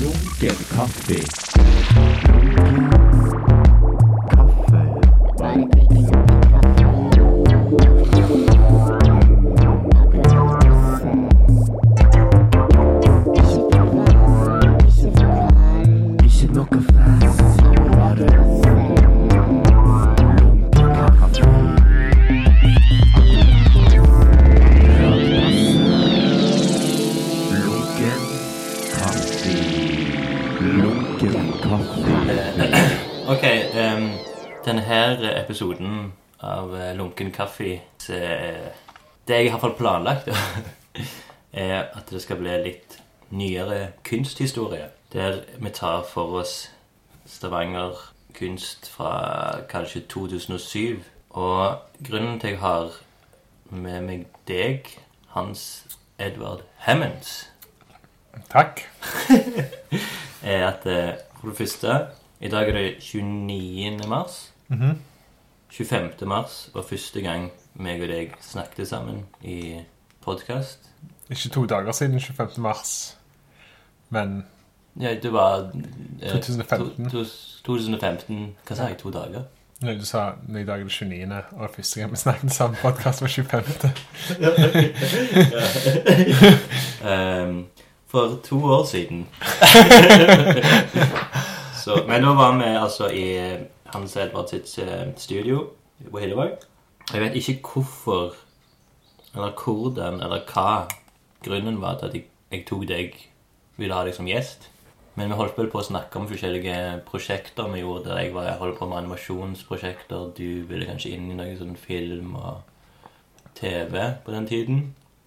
Lunken kaffe. Episoden av eh, Lunken kaffe så, eh, Det jeg har fått planlagt, er at det skal bli litt nyere kunsthistorie. Der vi tar for oss Stavanger kunst fra kanskje 2007. Og grunnen til jeg har med meg deg, Hans Edvard Hammonds, Takk. er at eh, for det første I dag er det 29. mars. 25. mars var første gang meg og deg snakket sammen i podkast. Ikke to dager siden 25. mars, men Ja, det var eh, 2015. To, to, 2015 Hva sa jeg? To dager? Nei, du sa i dag er det 29., og første gang vi snakket sammen podkast var 25. um, for to år siden. Så, men nå var vi altså i Hans Edvard sitt eh, studio på Hillevåg. Jeg vet ikke hvorfor, eller hvordan, eller hva grunnen var til at jeg, jeg tok deg, ville ha deg som gjest. Men vi holdt vel på å snakke om forskjellige prosjekter vi gjorde. Der jeg, var, jeg holdt på med animasjonsprosjekter. Du ville kanskje inn i noe sånn film og TV på den tiden.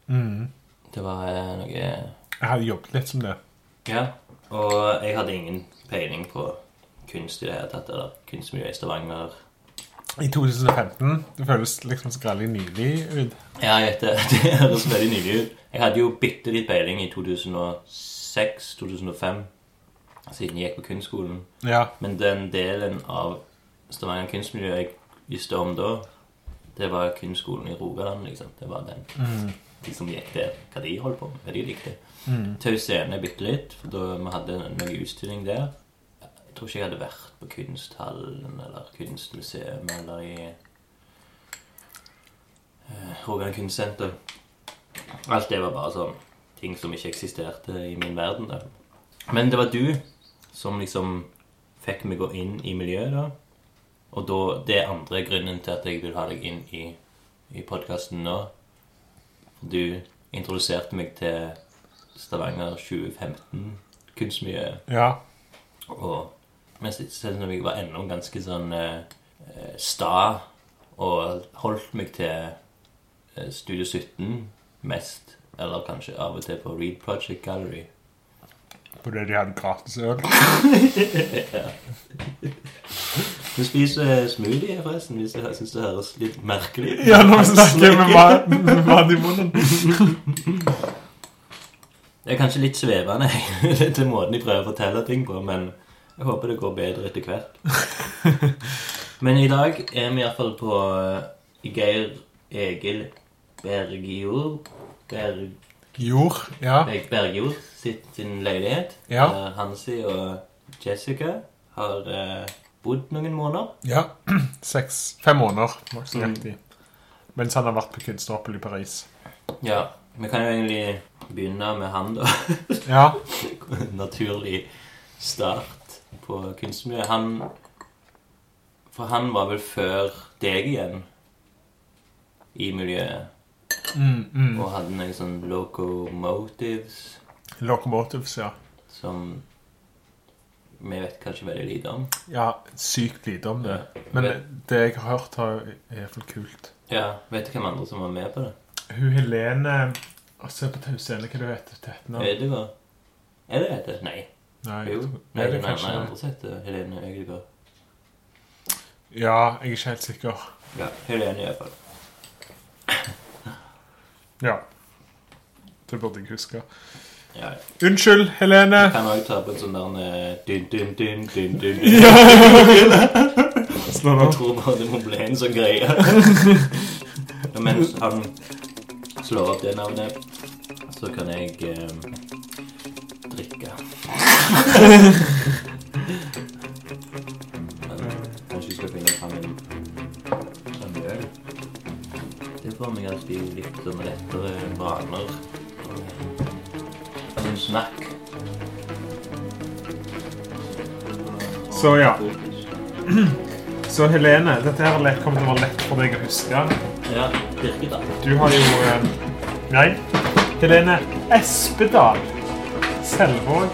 Mm. Det var eh, noe Jeg hadde jobbet litt som det. Ja. Og jeg hadde ingen peiling på kunst i det hele tatt, eller kunstmiljø i Stavanger. I 2015. Det føles liksom skrallig nylig ut. Ja, jeg vet det. Det høres veldig nylig ut. Jeg hadde jo bitte litt peiling i 2006-2005, siden jeg gikk på kunstskolen. Ja. Men den delen av Stavanger kunstmiljø jeg visste om da, det var kunstskolen i Rogaland, liksom. Det var den. De som gikk der, hva de holdt på med, hva de likte. Tau Scene bitte litt, for da vi hadde noe utstilling der. Tror ikke jeg hadde vært på Kunsthallen eller Kunstmuseum eller i uh, Rogaland Kunstsenter. Alt det var bare sånn ting som ikke eksisterte i min verden. da. Men det var du som liksom fikk meg gå inn i miljøet da. Og da, det er andre grunnen til at jeg vil ha deg inn i, i podkasten nå. Du introduserte meg til Stavanger 2015 kunstmiljøet. ja. Og mens jeg, selv om jeg var ennå ganske sånn eh, eh, sta og holdt meg til eh, Studio 17 mest, eller kanskje av og til på Read Project Gallery. Fordi de hadde gratis øl. Du spiser smoothie, forresten, hvis jeg syns det høres litt merkelig ut. Ja, nå snakker jeg med mat i munnen. Det er kanskje litt svevende til måten de prøver å fortelle ting på, men jeg håper det går bedre etter hvert. Men i dag er vi iallfall på eh, Geir Egil Bergjord Bergjord, Ja. Bergjord sitt, sin leilighet. Ja. Hansi og Jessica har eh, bodd noen måneder. ja. Seks, fem måneder, nokså riktig. Mens han har vært på kunstneropphold i Paris. Ja, Vi kan jo egentlig begynne med han, da. Ja. naturlig start på kunstmiljøet. Han For han var vel før deg igjen i miljøet. Mm, mm. Og hadde noen sånn locomotives Locomotives, ja. som vi vet kanskje veldig lite om. Ja, sykt lite om det. Men Vet- det jeg har hørt, har- er iallfall kult. Ja, Vet du hvem andre som var med på det? Hun Helene Se på Tausene, hva du heter du? Nå? Ødegård? Er det det? Nei. Nei, Jo. Nei, er det ene kanskje andre som heter Helene Ødegård. Ja, jeg er ikke helt sikker. Ja, Helene i hvert fall. Ja. Det burde jeg huske. Ja, ja. Unnskyld, Helene. Jeg Kan òg ta på en sånn der eh, dun, dun, dun, dun, dun, dun. Slå Jeg tror bare det må bli en sånn greie. Og Mens han slår opp det navnet, så kan jeg eh, Kanskje vi skal finne fram en sånn øl. Det får meg alltid litt sånn lettere vaner. Og En snakk. Så ja. Så Helene, dette her er lett- kommer til å være lett for deg å huske. Ja, Birkedal. Du har jo eh, Nei. Helene Espedal. Selvåg.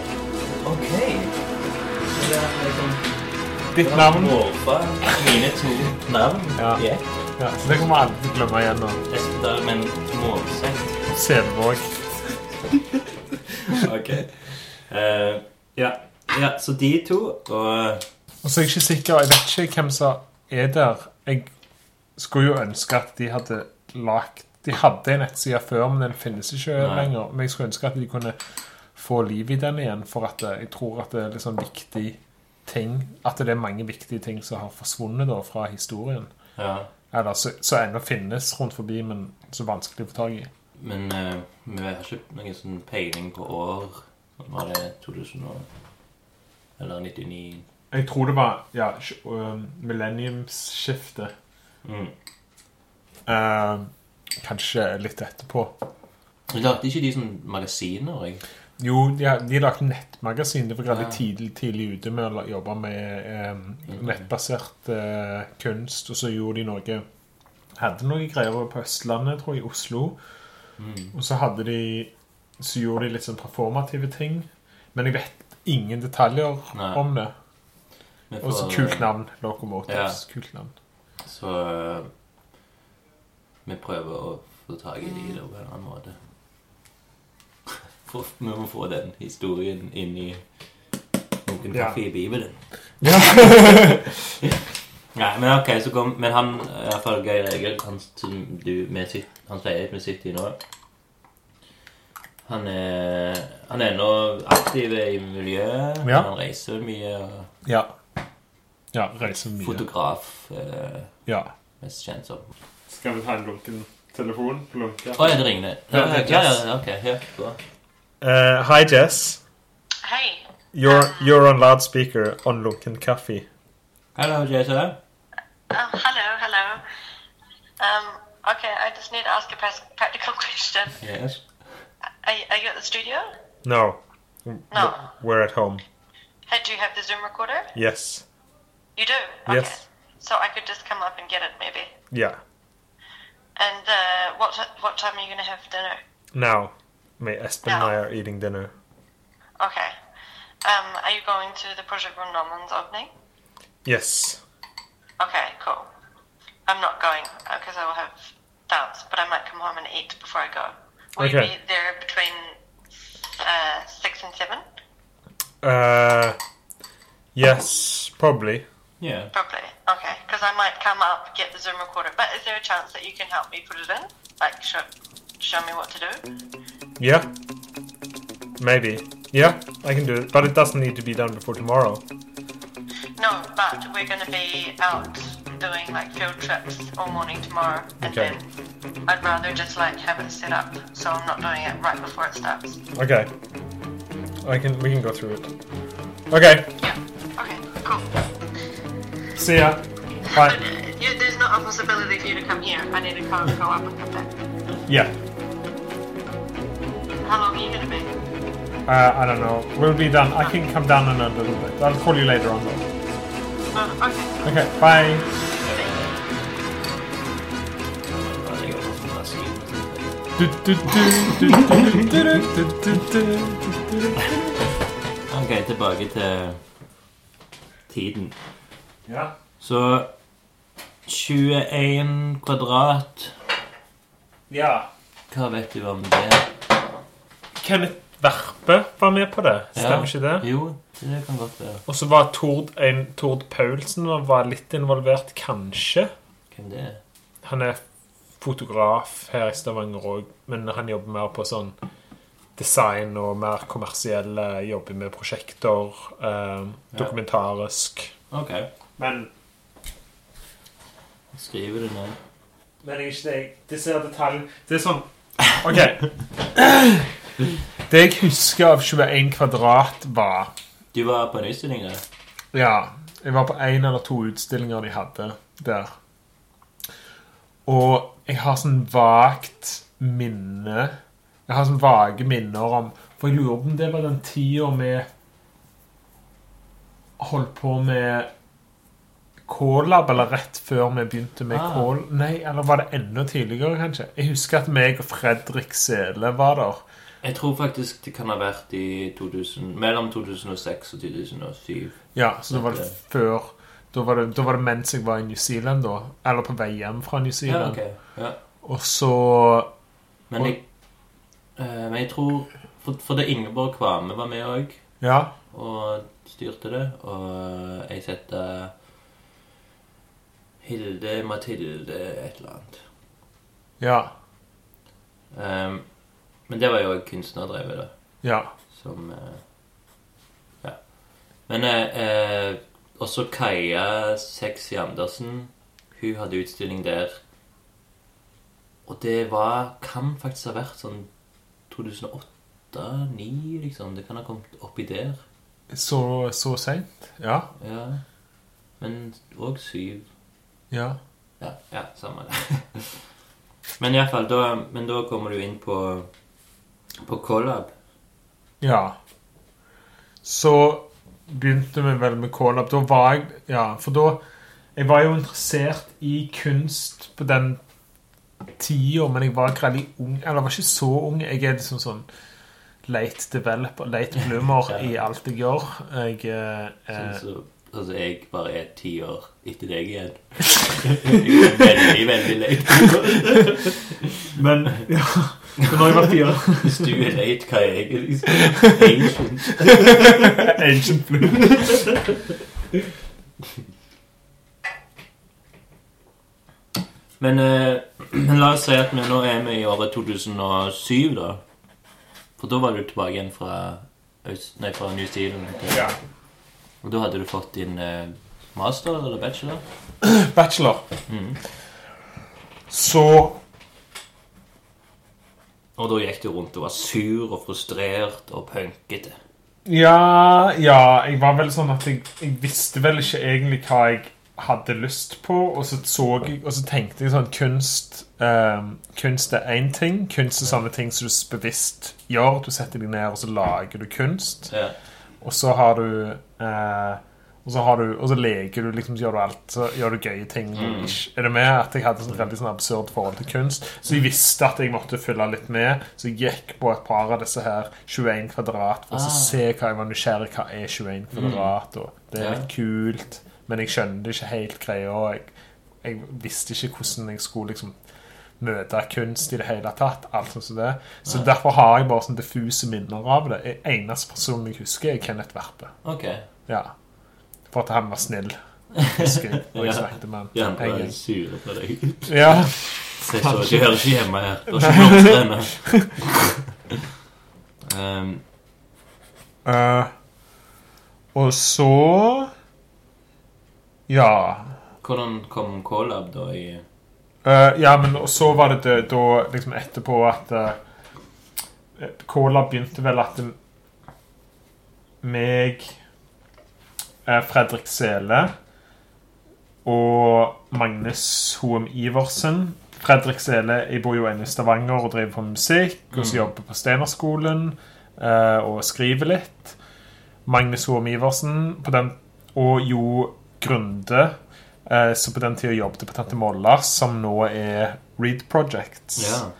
Ditt navn. Morfar, mine to navn Ja. Yeah. Ja, så det kommer alle til å glemme igjen nå. Espedal, men målsett. Selvåg. Ok. Uh, ja. ja, så de to, og Og så er jeg ikke sikker, jeg vet ikke hvem som er der. Jeg skulle jo ønske at de hadde lagt De hadde en nettside før, men den finnes ikke Nei. lenger. Men jeg skulle ønske at de kunne få liv i den igjen, for at eh, jeg tror at det er litt sånn viktig ting At det er mange viktige ting som har forsvunnet da fra historien. ja. Eller så, så ennå finnes rundt forbi, men så vanskelig å få tak i. Men eh, vi har ikke noen sånn peiling på år. Var det 2000 og Eller 99? Jeg tror det var ja, øh, millenniumsskiftet. Mm. Eh, kanskje litt etterpå. Lagde ikke de sånn magasiner? Jeg? Jo, de, har- de lagde nettmagasin. Det var veldig tidlig, tidlig ute med å jobbe med eh, nettbasert eh, kunst. Og så gjorde de noe Hadde noen greier på Østlandet, tror jeg, i Oslo. Mm. Og så hadde de Så gjorde de litt sånn performative ting. Men jeg vet ingen detaljer Nei. om det. Og så kult navn. Locomotives. Ja. Kult navn. Så eh, vi prøver å få tak i de på en annen måte. Vi må få den historien inn i noen Ja. kaffe i Bibelen. Ja. Nei, men ok, så kom Men han, i hvert fall Geir Egil, han som du med sitt, han pleier med sitt i nå Han er Han er nå aktiv i miljøet. Ja. Han reiser mye. og ja. Ja, reiser mye. Fotograf, eh, Ja. mest kjent som. Skal vi ta en lunken telefon? Lunke. Å ja, det ringer. Ja, Ja, ja, ok. Ja, bra. Uh, hi, Jess. Hey. You're you're on loudspeaker on Lunken Coffee. Hello, Jason. Oh, hello, hello. Um, okay, I just need to ask a practical question. Yes. Are, you- are you at the studio? No. No. We're at home. Hey, do you have the Zoom recorder? Yes. You do? Okay. Yes. So I could just come up and get it, maybe. Yeah. And uh, what t- what time are you going to have dinner? Now, me, Espen and I are eating dinner. Okay. Um, are you going to the Project Norman's opening? Yes. Okay, cool. I'm not going because I will have doubts, but I might come home and eat before I go. Will Okay. you be there between uh, six and seven? Uh, yes, probably. Yeah. Probably. Okay, because I might come up, get the Zoom recorder. But is there a chance that you can help me put it in? Like, show, show me what to do? Yeah. Maybe. Yeah, I can do it, but it doesn't need to be done before tomorrow. No, but we're going to be out doing like field trips all morning tomorrow, and Okay. then I'd rather just like have it set up so I'm not doing it right before it starts. Okay. I can. We can go through it. Okay. Yeah. Okay. Cool. See ya. But Bye. uh, you, there's not a possibility for you to come here. I need to go, go up and come back. Yeah how long are you going to be? Uh, I don't know. We'll be done. I can come down in a little bit. I'll call you later on. Though. Uh, okay. Okay, bye. I'm okay, tilbake til tiden. Ja. Så 21 kvadrat Ja. Hva vet du om det? Kenneth Verpe var med på det. Stemmer Ja. ikke det? Jo, det kan godt være. Og så var Tord, en, Tord Paulsen var litt involvert, kanskje. Hvem det er? Han er fotograf her i Stavanger òg, men han jobber mer på sånn design og mer kommersielle Jobber med prosjekter. Eh, dokumentarisk. Ok. Men, Skriver det ned. men jeg er ikke det Det ser detaljen Det er sånn OK. Det jeg husker av 21 kvadrat, var Du var på en utstilling der? Ja, jeg var på en eller to utstillinger de hadde der. Og jeg har sånn vagt minne Jeg har sånn vage minner om For jeg lurer på om det var den tida vi holdt på med K-lab, eller rett før vi begynte med Ah. K... Nei, eller var det enda tidligere, kanskje? Jeg husker at meg og Fredrik Sele var der. Jeg tror faktisk det kan ha vært i 2000, mellom 2006 og 2007. Ja, så da var det før da var det, da var det mens jeg var i New Zealand, da. Eller på vei hjem fra New Zealand. Ja, okay. ok. Ja. Og så Men jeg, eh, men jeg tror For, for det Ingeborg Kvame var med òg Ja. og styrte det. Og jeg setter Hilde Mathilde et eller annet. Ja. Um, men det var jo kunstnerdrevet, da. Ja. Som eh, Ja. Men eh, eh, også Kaja Sexy Andersen. Hun hadde utstilling der. Og det var Kan faktisk ha vært sånn 2008-2009, liksom. Det kan ha kommet oppi der. Så, så seint? Ja. Ja. Men òg syv. Ja. Ja, ja samme det. men iallfall, da Men da kommer du inn på På Collab. Ja. Så begynte vi vel med K-lab. Da var jeg Ja, for da Jeg var jo interessert i kunst på den tida, men jeg var ikke veldig ung. Eller jeg var ikke så ung. Jeg er liksom sånn late developer, late bloomer Ja. i alt jeg gjør. Jeg eh, Sånn eh, så, altså, jeg bare er ti år etter deg igjen. jeg er veldig, veldig late. Men ja, så når jeg var fire Hvis du er late, hva er jeg? Liksom? Ancient. Ancient Blue. Men, eh, men la oss si at vi nå er vi i året 2007, da. For da var du tilbake igjen fra, nei, fra New Zealand. Ja. Og da hadde du fått din eh, master eller bachelor? Bachelor. Mm. Så Og da gikk du rundt og var sur og frustrert og punkete. Ja, ja, jeg var vel sånn at jeg, jeg visste vel ikke egentlig hva jeg hadde lyst på, og så, så jeg, og så tenkte jeg sånn kunst um, Kunst er én ting. Kunst er sånne ting som du bevisst gjør. Du setter deg ned, og så lager du kunst. Ja. Og så har du eh, og, så har du, og så leker du, liksom, så gjør du alt. Så gjør du gøye ting. Mm. Er det med at jeg hadde sånn veldig sånn absurd forhold til kunst? Så jeg visste at jeg måtte følge litt med. Så jeg gikk på et par av disse her 21 kvadrat for Ah. å se hva jeg var nysgjerrig Hva er 21 kvadrat? Og det er litt kult. Men jeg skjønte ikke helt greia. Jeg, jeg visste ikke hvordan jeg skulle liksom møte kunst i det hele tatt. alt sånt som det. Så Nei. derfor har jeg bare sånn diffuse minner av det. Jeg- Eneste personen jeg husker, er Kenneth Verpe. Ok. Ja. For at han var snill. Husker jeg. Og jeg Ja. snakket med han. En andre er sur på deg. Ja. Se så, de hører ikke hjemme her. Det var ikke blomster ennå. um, uh, og så Ja. hvordan kom Colab da i uh, ja, men så var det det, da liksom etterpå at uh, Colab begynte vel at det- meg, eh, Fredrik Sele og Magnus Hoem Iversen Fredrik Sele jeg bor jo inne i Stavanger og driver på musikk, og så Mm. jobber på Steinerskolen eh, og skriver litt. Magnus Hoem Iversen på den, og Jo Grunde, eh, som på den tida jobbet på Tante Mollas, som nå er Read Projects. Ja.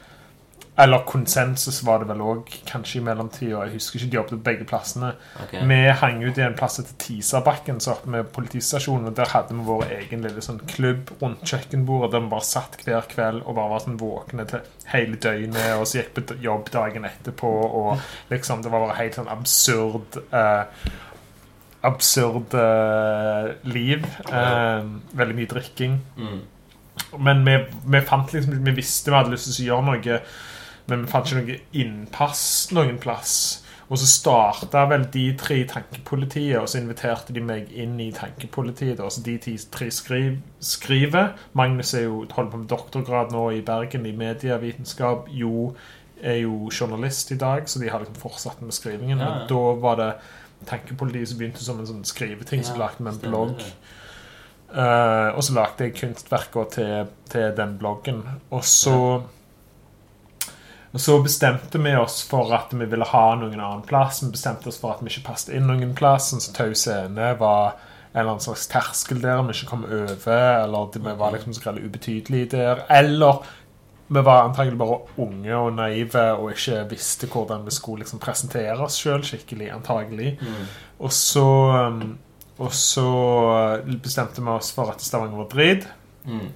Eller Konsensus var det vel òg, kanskje i mellomtida. Jeg husker ikke de jobbet på begge plassene. Okay. Vi hang ut i en plass etter Tisabakken, så oppe med politistasjonen. Og der hadde vi vår egen lille sånn klubb rundt kjøkkenbordet der vi bare satt hver kveld og bare var sånn våkne til hele døgnet. Og så gikk på jobb dagen etterpå, og liksom Det var bare helt sånn absurd eh, Absurd eh, liv. Eh, veldig mye drikking. Mm. Men vi, vi fant liksom Vi visste vi hadde lyst til å gjøre noe, men vi fant ikke noe innpass noen plass. Og så starta vel de tre i Tankepolitiet, og så inviterte de meg inn i Tankepolitiet. da. Så de tre skriv, skriver. Magnus er jo holder på med doktorgrad nå i Bergen i medievitenskap. Jo er jo journalist i dag, så de har liksom fortsatt med skrivingen. Ja, ja. Men da var det Tankepolitiet som begynte som en sånn skriveting, som Ja, lagde med en blogg. Eh, og så lagde jeg kunstverker til, til den bloggen. Og så og så bestemte vi oss for at vi ville ha noen annen plass. Vi bestemte oss for at vi ikke passet inn noen plass. Så taus Scene var en eller annen slags terskel der vi ikke kom over. Eller vi var liksom så ubetydelige der. Eller vi var antagelig bare unge og naive og ikke visste hvordan vi skulle liksom presentere oss sjøl skikkelig. antagelig. Mm. Og så um, Og så bestemte vi oss for at Stavanger var dritt. Mm.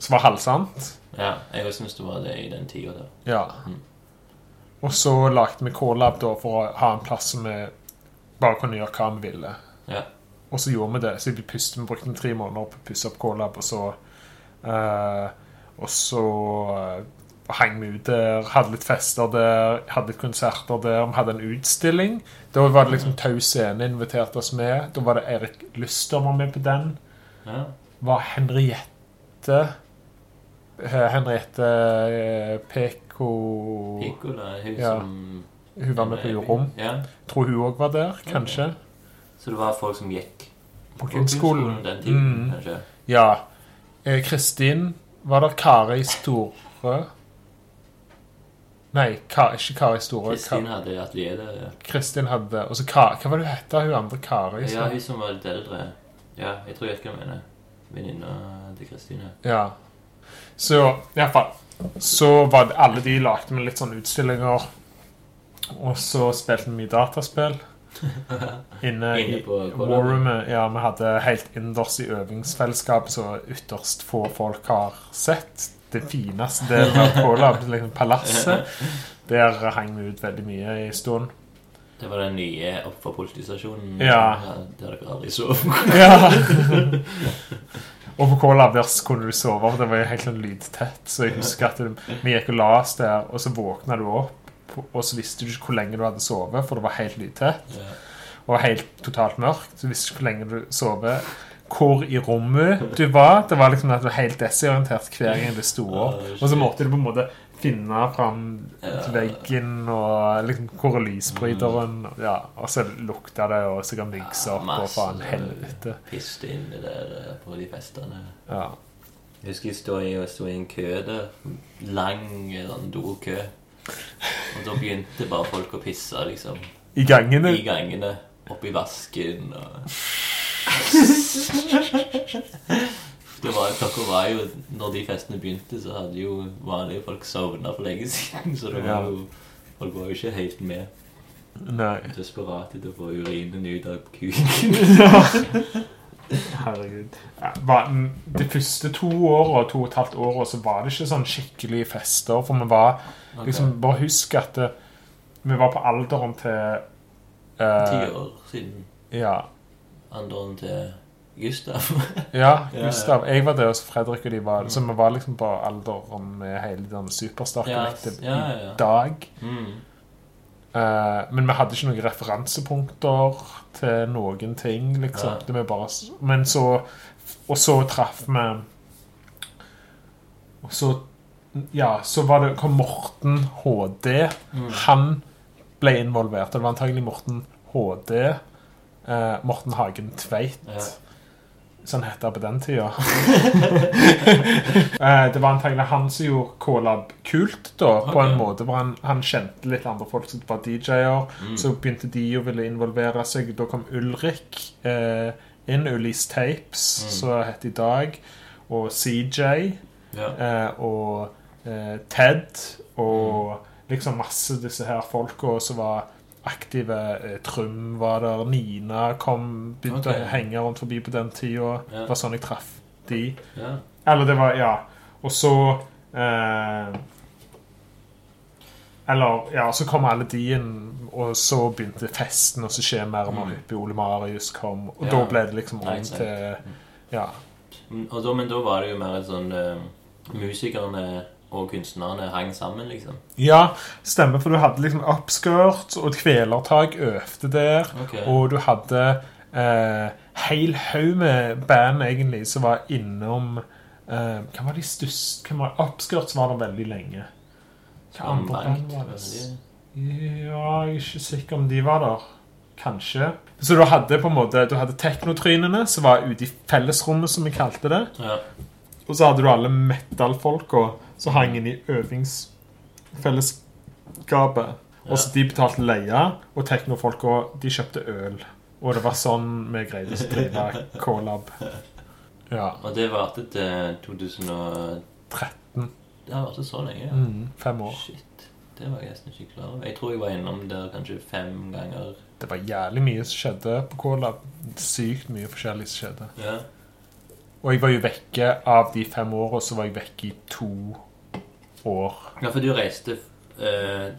Som var halvsant. Ja, jeg også syns det var det i den tida der. Ja. Mm. Og så lagde vi K-lab da for å ha en plass som vi bare kunne gjøre hva vi ville. Ja. Og så gjorde vi det. Så vi, pustet, vi brukte tre måneder på å pusse opp K-lab, og så uh, Og så uh, hang vi ut der, hadde litt fester der, hadde litt konserter der. Vi hadde en utstilling. Da var det liksom Tau Scene inviterte oss med. Da var det Erik Lyster var med på den. ja. Var Henriette Henriette eh, Peko Pikola, hun Ja. som Hun var med på Jorom. Ja. Tror hun òg var der, kanskje. Så det var folk som gikk På kunstskolen. den tiden, Mm. kanskje. Ja. Eh, Kristin Var det Kari Store? Nei, Ka, ikke Kari Store. Kristin Ka, hadde atelier der, ja. Kristin hadde Og så Hva var det hun het, hun andre Kari? Ja, hun som var litt eldre. Ja, jeg tror jeg vet hva jeg mener. Venninna til Kristin. Ja. Så iallfall Så var det alle de lagde med litt sånn utstillinger. Og så spilte vi mye dataspill. Inne, i på. Warroomet. Ja, vi hadde helt innendørs i øvingsfellesskap, så ytterst få folk har sett. Det fineste delen av K-lab, liksom palasset. Der hang vi ut veldig mye i stund. Det var den nye oppe fra politistasjonen. Ja. Der dere aldri sov. Ja. og på K-lab der kunne du sove, for det var helt sånn lydtett. Så jeg husker at vi gikk og la oss der, og så våkna du opp, og så visste du ikke hvor lenge du hadde sovet, for det var helt lydtett. Og helt totalt mørkt. Så visste ikke hvor lenge du sovet. Hvor i rommet du var. Det var liksom at du var helt desorientert hver gang du sto opp. Og så måtte du på en måte finne fram til veggen og liksom hvor er lysbryteren Ja, og så lukta det, og så kan mikse opp, og faen helvete. Piste inn der eh, på de festene. Ja. Jeg husker jeg stod i, jeg i en kø der. Lang sånn dokø. Og da begynte bare folk å pisse, liksom. I gangene. I gangene. Oppi vasken og Det var, klokka var jo Når de festene begynte, så hadde jo vanlige folk sovna for lenge siden. Så det var jo Folk var jo ikke helt med. Nei. Desperate til å få urinen ut av kuken. Herregud. Ja, de første to åra, to og et halvt åra, så var det ikke sånn skikkelige fester. For vi var liksom Bare husk at det, vi var på alderen til Ti eh, år siden Ja. alderen til Gustav. Ja, Gustav. Jeg var der, hos Fredrik og de var Så vi var liksom på alderen med hele den Superstar Ja, Collective ja, ja, i dag. Mm. Uh, men vi hadde ikke noen referansepunkter til noen ting, liksom. Ja. Bare, men så Og så traff vi Og så Ja, så var det, kom Morten HD. Mm. Han ble involvert. Det var antagelig Morten HD. Uh, Morten Hagen Tveit. Ja. Sånn het på den tida. Eh, det var antagelig han som gjorde K-Lab kult, da, på en måte. hvor han, han kjente litt andre folk som var DJ-er. Mm. Så begynte de å ville involvere seg. Da kom Ulrik eh, inn. Ulis Tapes, Mm. som heter i dag. Og CJ. Ja. Eh, og eh, Ted. Og liksom masse disse her folka som var aktive. Eh, Trym var der. Nina kom, begynte okay. å henge rundt forbi på den tida. Ja. Det var sånn jeg traff de. ja. Eller det var Ja. Og så eh, Eller Ja, så kom alle de inn, og så begynte festen, og så skjer mer og mer Mm. hyppig. Ole Marius kom, og Ja. da ble det liksom om til Ja. Mm, da, men da var det jo mer et sånn uh, Musikerne og kunstnerne hang sammen, liksom. Ja, stemmer, for du hadde liksom Upskirts og et Kvelertak øvde der. Okay. Og du hadde eh, heil haug med band egentlig som var innom eh, Hva var de største Hvem var Upskirts var der veldig lenge. Hva andre band var det? Ja, jeg er ikke sikker om de var der. Kanskje. Så du hadde på en måte Du hadde teknotrynene, som var ute i fellesrommet, som vi kalte det. Ja. Og så hadde du alle metal-folka som hang inn i øvingsfellesskapet. Og så de betalte leie, og teknofolka de kjøpte øl. Og det var sånn vi greide å drive K-lab. Ja. Og det varte til 2013. Det har vært så lenge. ja. Mm, fem år. Shit. Det var jeg nesten ikke klar over. Jeg tror jeg var innom der kanskje fem ganger. Det var jævlig mye som skjedde på K-lab. Sykt mye forskjellig som skjedde. Ja. Og jeg var jo vekke av de fem åra, så var jeg vekke i to år. Ja, for du reiste uh...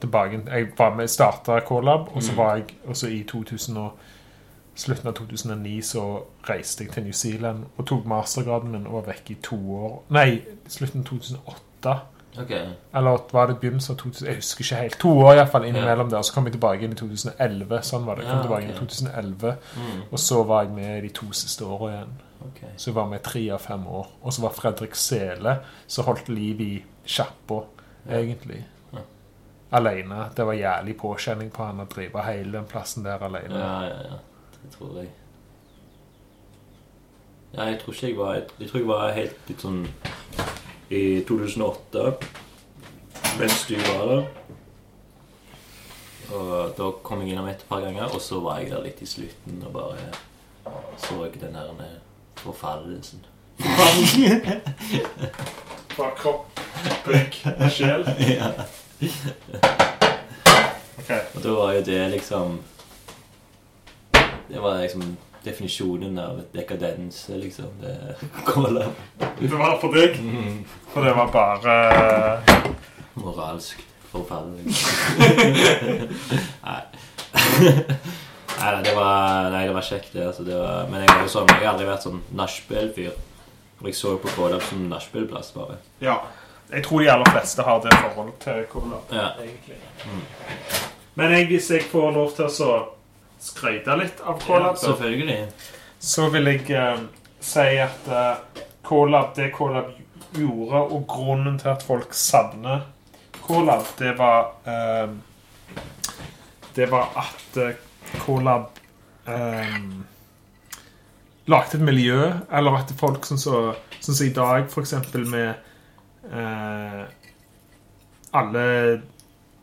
tilbake. Jeg var med, starta K-lab, og så Mm. var jeg også i 2000 og, slutten av 2009 så reiste jeg til New Zealand og tok mastergraden min og var vekk i to år. Nei, slutten av 2008. Okay. Eller var det begynnelsen av 2000? Jeg husker ikke helt. To år iallfall innimellom der. Så kom jeg tilbake inn i 2011. Sånn var det. Jeg kom Ja, tilbake inn i 2011, Mm. Og så var jeg med de to siste åra igjen. Ok. Så jeg var med tre av fem år. Og så var Fredrik Sele som holdt liv i sjappa, egentlig. Ja. Alene. Det var jævlig påkjenning på han å drive hele den plassen der alene. Ja, ja, ja. Det tror jeg. Ja, jeg tror ikke jeg var Jeg tror jeg var helt litt sånn i 2008 mens du var der. Og da kom jeg innom et par ganger, og så var jeg der litt i slutten og bare så den eh, forfallelsen. Fra kropp, bygg, sjel. ja. Ok. Og da var jo det liksom Det var liksom definisjonen av dekadense, liksom. Det Cola. Det var for deg. For det var bare Moralsk forfall. nei. nei, det var, nei, det var kjekt, det. Altså, det var, men jeg, har, sånn, jeg har aldri vært sånn nachspiel-fyr. Jeg så på Kålab som nachspielplass, bare. Ja. Jeg tror de aller fleste har det forholdet til cola. Ja. egentlig. Men jeg, hvis jeg får lov til å så skryte litt av cola, ja, Selvfølgelig. så vil jeg eh, si at uh, Colab, det Colab gjorde, og grunnen til at folk savner Colab, det var eh, Det var at uh, Colab um, lagde et miljø, eller at folk sånn som så, sånn så i dag, eksempel med uh, alle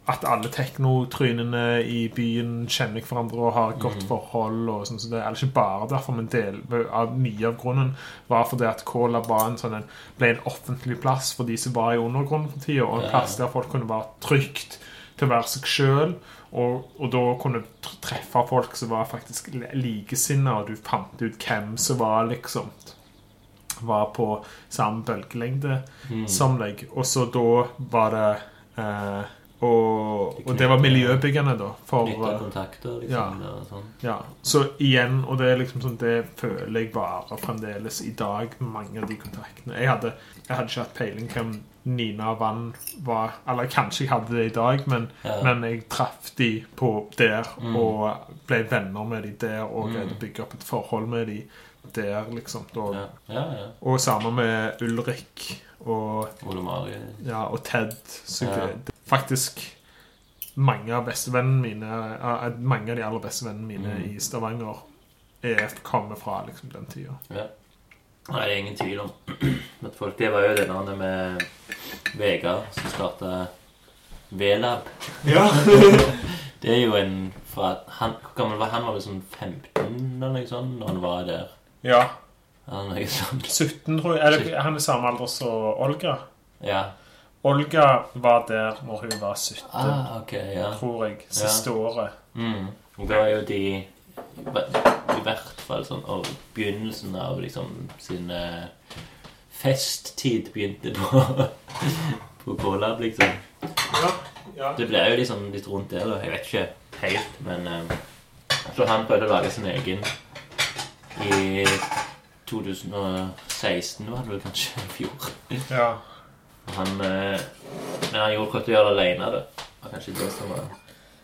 at alle teknotrynene i byen kjenner hverandre og har et godt forhold. og sånn så det, Eller ikke bare derfor, men del, av, mye av grunnen var fordi at Cola var en sånn, ble en offentlig plass for de som var i undergrunnen for tida, og en plass der folk kunne være trygt til å være seg sjøl. Og, og da kunne du treffe folk som var faktisk li- likesinna, og du fant ut hvem som var liksom Var på samme bølgelengde som deg. Og så da var det eh, og, og det var miljøbyggende, da. For, eh, kontakter, liksom. Ja, sånn. ja, Så igjen, og det er liksom sånn Det føler jeg varer fremdeles i dag, mange av de kontaktene. Jeg hadde, jeg hadde ikke hatt peiling hvem Nina Vann var Eller kanskje jeg hadde det i dag, men, Ja. men jeg traff de på der Mm. og ble venner med de der og greide å bygge opp et forhold med de der, liksom. Da. Ja. Og sammen med Ulrik og Ole ja, og Ted. Så Ja. det- Faktisk mange av bestevennene mine Mange av de aller beste vennene mine Mm. i Stavanger er, kommer fra liksom den tida. Ja. Det er ingen tvil om at folk Det var jo det navnet med Vegard som starta V-lab. Ja. Det er jo en fra han, Hvor gammel var han? Var sånn 15 eller noe sånt når han var der? ja. Han, noe sånt. 17, tror jeg. Er det, han er samme alder som Olga. Ja. Olga var der når hun var 17, Ah, ok, ja. tror jeg. Siste året. Mm. Det var jo de I hvert fall sånn Og begynnelsen av liksom sin eh, festtid begynte på På K-lab, liksom. Ja. ja. Det ble jo liksom litt rundt der, da. Jeg vet ikke helt, men eh, Så han prøvde å lage sin egen i 2016, var det vel kanskje i fjor. ja. Han, eh, men han gjorde godt å gjøre det alene. Det var kanskje det som var,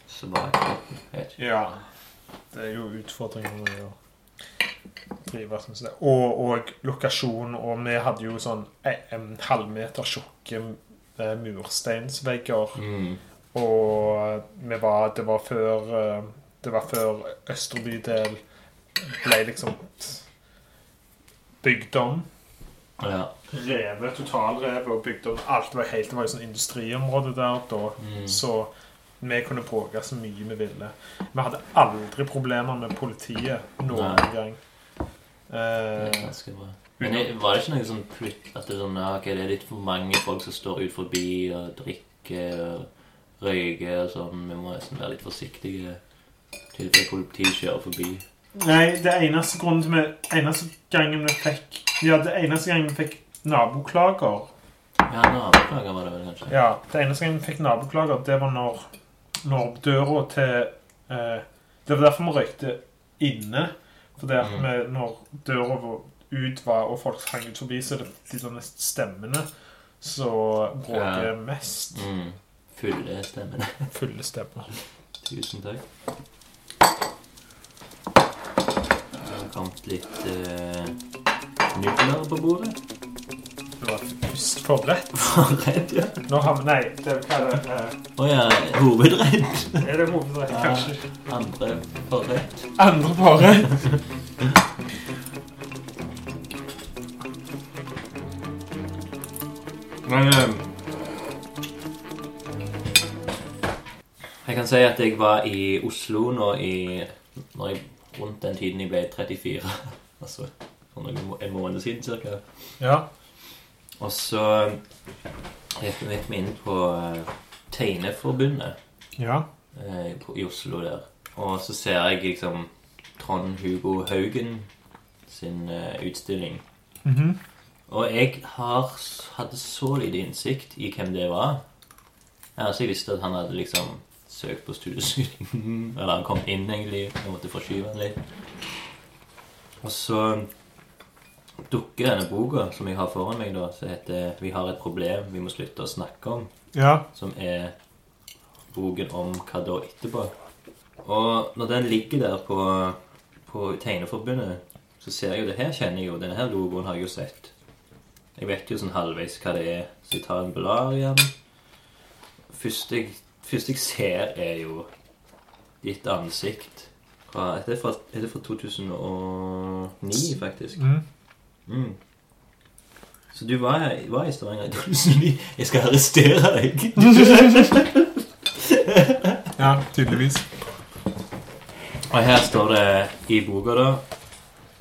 Så vet. Ja. Det er jo utfordringer med å drive sånn som det. Og, og lokasjon. Og vi hadde jo sånn en halvmeter tjukke eh, mursteinsvegger. Mm. Og vi var, det var før eh, Det var før Østre bydel ble liksom bygd om. Ja. Revet, totalrevet og bygd opp Alt var helt, det var jo sånn industriområde der da. Mm. Så vi kunne bråke så mye vi ville. Vi hadde aldri problemer med politiet noen Nei. gang. Det er Eh, ganske bra. Men jeg- var det ikke noe sånn plutt at det er sånn okay, det er litt for mange folk som står ut forbi og drikker og røyker og sånn. Vi må nesten være litt forsiktige Til at politiet kjører forbi. Nei, det eneste grunnen til vi Eneste gangen vi fikk Ja, det eneste gangen vi fikk naboklager Ja, naboklager var det vel kanskje. Ja, det eneste gangen vi fikk naboklager, det var når, når døra til eh, Det var derfor vi røykte inne. For det at Mm. vi, når døra ut var, og folk hang ut forbi, så det de sånne stemmene som bråker Ja. mest. Mm. Fulle stemmene. Fulle stemmer. Tusen takk. Det har kommet litt uh, nudler på bordet. Det var først forrett. Forrett, ja. Nå har vi Nei, det er hva er det eh, Å ja, hovedrett. Er det hovedrett? Kanskje. Andre forrett. Andre forrett. Men eh, Jeg kan si at jeg var i Oslo nå i når jeg, Rundt den tiden jeg ble 34. altså for noen, må- en måned siden cirka. Ja. Og så gikk vi inn på eh, Tegneforbundet Ja. eh, i Oslo der. Og så ser jeg liksom Trond Hugo Haugen sin eh, utstilling. -hmm. Og jeg har, hadde så lite innsikt i hvem det var. Jeg visste at han hadde liksom søkt på studiesyn. Eller han kom inn, egentlig. Jeg måtte forskyve han litt. Og så dukker denne boka som jeg har foran meg, da, som heter 'Vi har et problem vi må slutte å snakke om'. Ja. Som er boken om hva da etterpå. Og når den ligger der på, på Tegneforbundet, så ser jeg jo det her kjenner jeg jo. Denne her logoen har jeg jo sett. Jeg vet jo sånn halvveis hva det er. Så jeg tar en blar igjen. Første jeg, første jeg ser, er jo ditt ansikt. Fra, er, det fra, er det fra 2009, faktisk? Mm. Mm. Så du var, var i Stavanger i 2009. Jeg skal arrestere deg. ja, tydeligvis. Og her står det i boka, da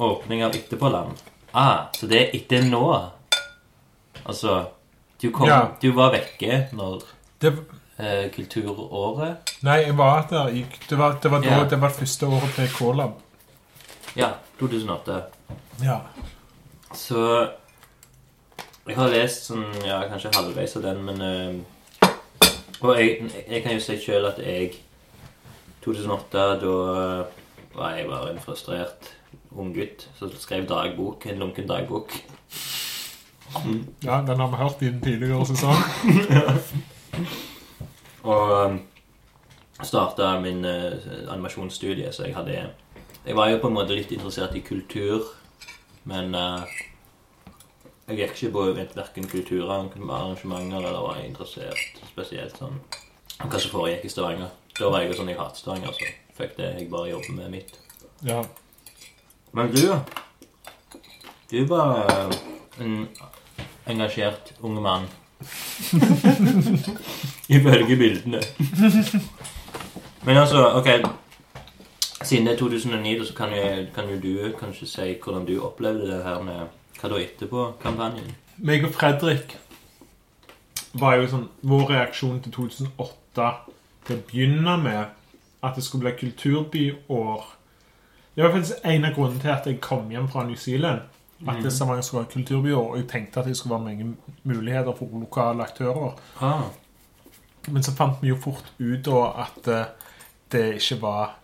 Åpning av etterpåland. Ah, så det er etter nå. Altså Du, kom, Ja. du var vekke når Det, eh, Kulturåret nei, jeg var der i Det var, det var Ja. det var første året til K-lab. Ja, 2008. Ja. Så Jeg har lest sånn Ja, kanskje halvveis av den, men eh, Og jeg, jeg kan jo si sjøl at jeg 2008, da var jeg bare en frustrert ung gutt som skrev dagbok. En lunken dagbok. ja, den har vi hørt i den tidligere sesong. Og um, starta min uh, animasjonsstudie, så jeg hadde Jeg var jo på en måte litt interessert i kultur, men uh, jeg gikk ikke på verken kulturarrangementer eller var interessert spesielt sånn hva som foregikk i Stavanger. Da var jeg jo sånn jeg hater Stavanger, så fikk det, jeg bare jobber med mitt. Ja. Men du? Du var uh, en engasjert ung mann. Ifølge bildene. Men altså, ok Siden det er 2009, så kan jo, kan jo du kanskje si hvordan du opplevde det her med Hva da etterpå-kampanjen? Meg og Fredrik var jo sånn Vår reaksjon til 2008 til å begynne med at det skulle bli kulturbyår Det var faktisk en av grunnene til at jeg kom hjem fra New Zealand. At det Stavanger skulle være kulturbyår, og jeg tenkte at det skulle være mange muligheter for lokale aktører. Ah, Men så fant vi jo fort ut da at eh, det ikke var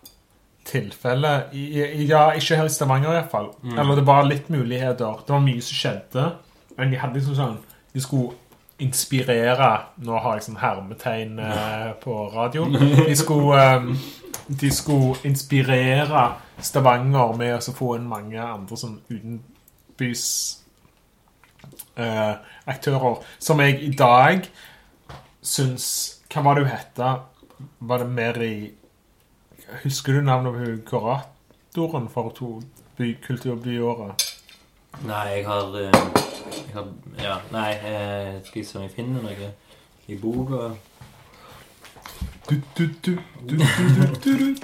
tilfellet. I- Ja, ikke her i Stavanger i hvert fall. Eller det var litt muligheter. Det var mye som skjedde. Men de hadde liksom sånn De skulle inspirere Nå har jeg sånn hermetegn eh, på radio. De skulle, eh, de skulle inspirere Stavanger med å få inn mange andre sånn utenbys eh, aktører. Som jeg i dag syns Hva var det hun hette? Var det Meri Husker du navnet på kuratoren for to by, kulturbyåret? Nei, jeg har, eh, jeg har Ja, nei, eh, skal jeg se om jeg finner noe i boka. Du, du, du, du, du,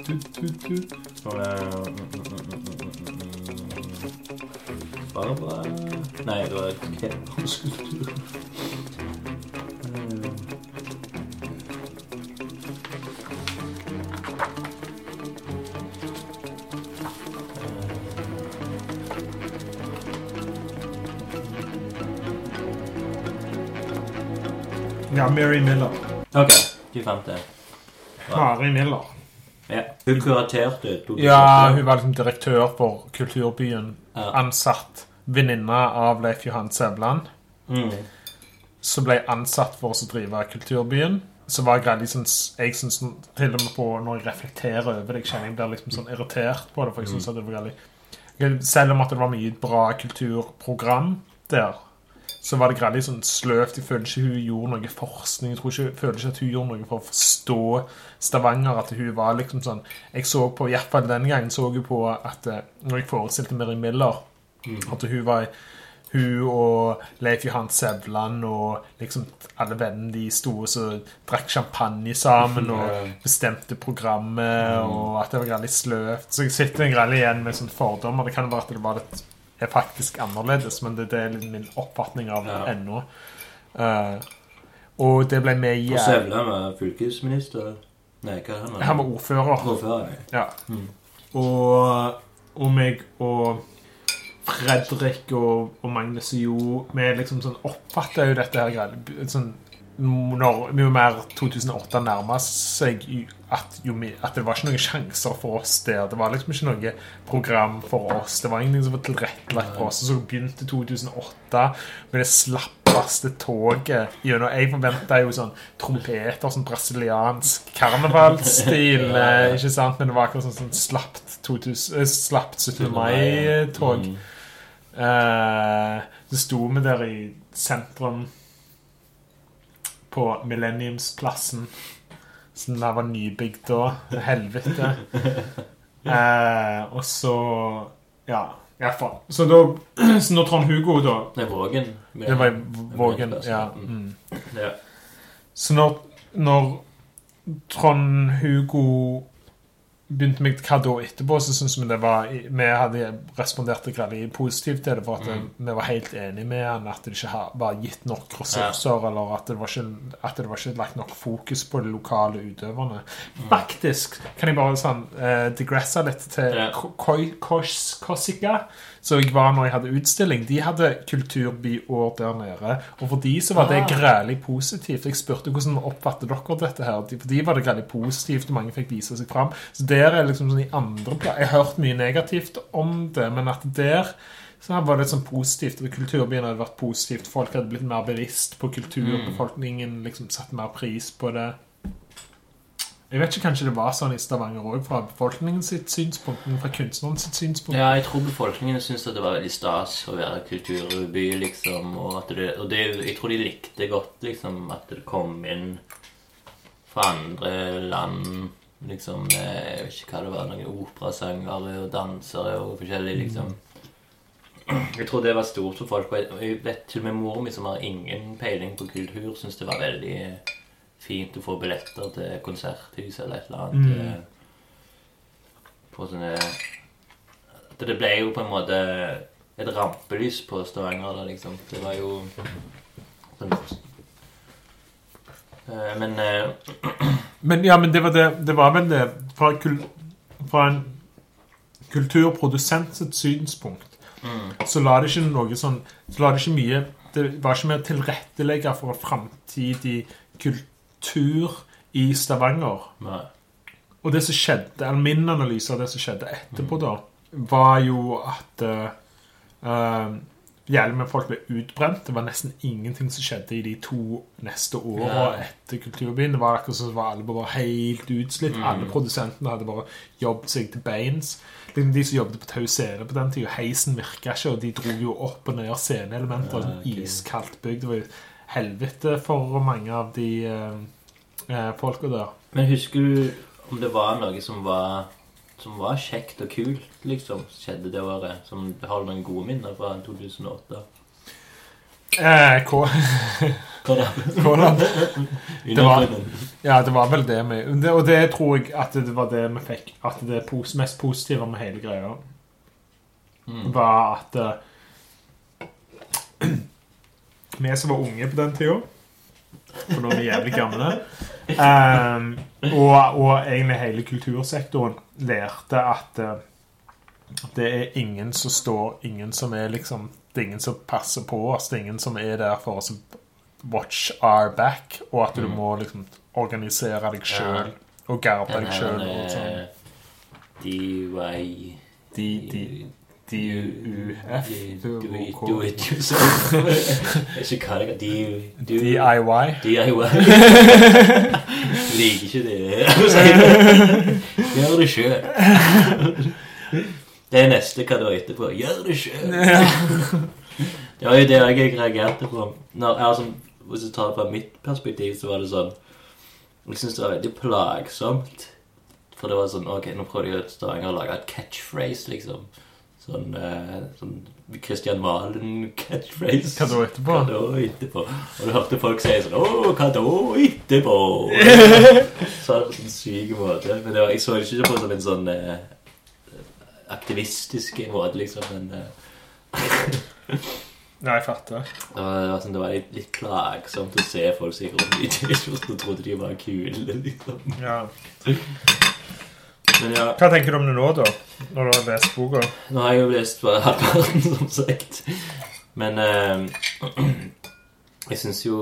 Ja, Mary Miller. Ok, du fant det. Mari Miller. Ja. Hun kuraterte 2008. Ja, hun var liksom direktør for Kulturbyen. Ja. Ansatt venninne av Leif Johan Sævland. Mm. Så ble ansatt for å drive Kulturbyen. Så var jeg liksom, jeg synes til og med på Når jeg reflekterer over det, jeg kjenner jeg blir liksom sånn irritert på det. For jeg synes at det var veldig Selv om at det var mye bra kulturprogram der, så var det gradvis sånn sløvt. Jeg føler ikke hun gjorde noe forskning. Jeg tror ikke, jeg føler ikke at hun gjorde noe for å forstå Stavanger. At hun var liksom sånn Jeg så på, i hvert fall den gangen så jeg på at eh, når jeg forestilte Miri Miller At hun var hun og Leif Johan Sevland og liksom alle vennene de sto og så drakk champagne sammen og bestemte programmet, og at det var litt sløvt. Så jeg sitter egentlig igjen med sånne fordommer. Det kan være at det var litt er faktisk annerledes, men det, det er litt min oppfatning av det Ja. ennå. Eh, og det ble med Og Sevla, Sævland var fylkesminister. Nei, hva er han? Han var ordfører. ordfører. ja. Mm. Og, og meg og Fredrik og, og Magnus Jo Vi liksom sånn oppfatta jo dette her greia sånn, når jo mer 2008 nærma seg at, jo, at det var ikke noen sjanser for oss der. Det var liksom ikke noe program for oss. Det var ingenting som var tilrettelagt for oss. Og så begynte 2008 med det slappeste toget gjennom Jeg forventa jo sånn trompeter, sånn brasiliansk karnevalsstil. eh, Ikke sant? Men det var akkurat sånn, sånn slapt, 2000, eh, slapt 17. mai-tog. Så sto vi der i sentrum på Millenniumsplassen. Som der var nybygd da. Helvete. Eh, og så Ja, iallfall. Så da Så når Trond Hugo, da Nei, Vågen. Det var i Vågen. Ja. Mm. Mm. ja. Så når, når Trond Hugo begynte med hva da etterpå, så syns vi det var Vi hadde respondert veldig positivt til det, for at det, vi var helt enige med han at det ikke var gitt nok ressurser, eller at det, var ikke, at det var ikke lagt nok fokus på de lokale utøverne. Faktisk kan jeg bare sånn uh, digresse litt til Ja. Korsika, så jeg var når jeg hadde utstilling. De hadde kulturbyår der nede, og for de så var det Ah. grælig positivt. Jeg spurte hvordan oppfatter dere dette her. For de var det grælig positivt, og mange fikk vise seg fram. Så der er liksom sånn i andre plass Jeg har hørt mye negativt om det, men at der så her var det sånn positivt. Kulturbyen hadde vært positivt. Folk hadde blitt mer bevisst på kultur. Befolkningen liksom satte mer pris på det. Jeg vet ikke, Kanskje det var sånn i Stavanger òg, fra befolkningen sitt synspunkt, men fra kunstneren sitt synspunkt. Ja, jeg tror befolkningen syntes det var veldig stas å være kulturby, liksom. Og, det, og det, jeg tror de likte godt liksom, at det kom inn fra andre land. Liksom, jeg vet ikke hva det var, noen operasangere og dansere og forskjellig, liksom. Jeg tror det var stort for folk. Og jeg vet til og med mor mi, som har ingen peiling på kultur, syntes det var veldig fint å få billetter til konserthus eller et eller annet. Mm. På sånne at det ble jo på en måte et rampelys på Stavanger. Da, liksom. Det var jo sånn Eh, Men eh, Men ja, men det var, det, det var vel det fra, kul, fra en kulturprodusent sitt synspunkt. Så la det ikke noe sånn Så la det ikke mye Det var ikke mer tilrettelegge for framtidig kultur i Stavanger. nei. Og det som skjedde, eller min analyse av det som skjedde etterpå, da, var jo at uh, uh, jævlig med folk ble utbrent. Det var nesten ingenting som skjedde i de to neste åra Ja. etter Kulturbyen. Det var akkurat som var alle bare helt utslitt. Alle produsentene hadde bare jobbet seg til beins. Liksom De som jobbet på Tau Scene på den tida, heisen virka ikke, og de dro jo opp og ned sceneelementer. Ja, okay. ok. Iskaldt bygd. Det var helvete for mange av de eh, eh, folka der. Men husker du om det var noe som var som var kjekt og kult, liksom, skjedde det året? Som Har du noen gode minner fra 2008? Eh, Hva da? Hvordan? var- Ja, det var vel det vi Og det tror jeg at det var det vi fikk At det mest positive med hele greia Mm. var at eh, Vi som var unge på den tida For nå er vi jævlig gamle Um, og, og egentlig hele kultursektoren lærte at uh, det er ingen som står Ingen som er liksom Det er ingen som passer på oss. Det er ingen som er der for oss watch our back, og at du Mm. må liksom organisere deg sjøl og garde deg sjøl. eh. DY DUF. Do it, yourself. Jeg ikke hva det DIY. DIY. Liker ikke det. Gjør det sjøl. Det er neste hva du har etterpå. Gjør det sjøl. Det var jo det jeg reagerte på. Når, altså, hvis du tar det fra mitt perspektiv, så var det sånn Jeg syns det var veldig plagsomt. For det var sånn Ok, nå prøvde jeg å lage et catchphrase, liksom. Sånn, eh, sånn Christian Valen-catchphrase. Hva da etterpå? Hva da etterpå? Og du hørte folk si sånn Å, hva da etterpå? Så på en syk måte. Men det var, jeg så det ikke på som en sånn eh, aktivistisk måte, liksom. Men eh, Nei, jeg fatter. det var, det var, sånn, det var litt, litt plagsomt å se folk som gikk rundt i T-skjorte og trodde de var kule, liksom. Ja. Ja, Hva tenker du om det nå, da? Når du har lest boka? nå har jeg jo lest bare halvparten, som sagt. Men eh, jeg syns jo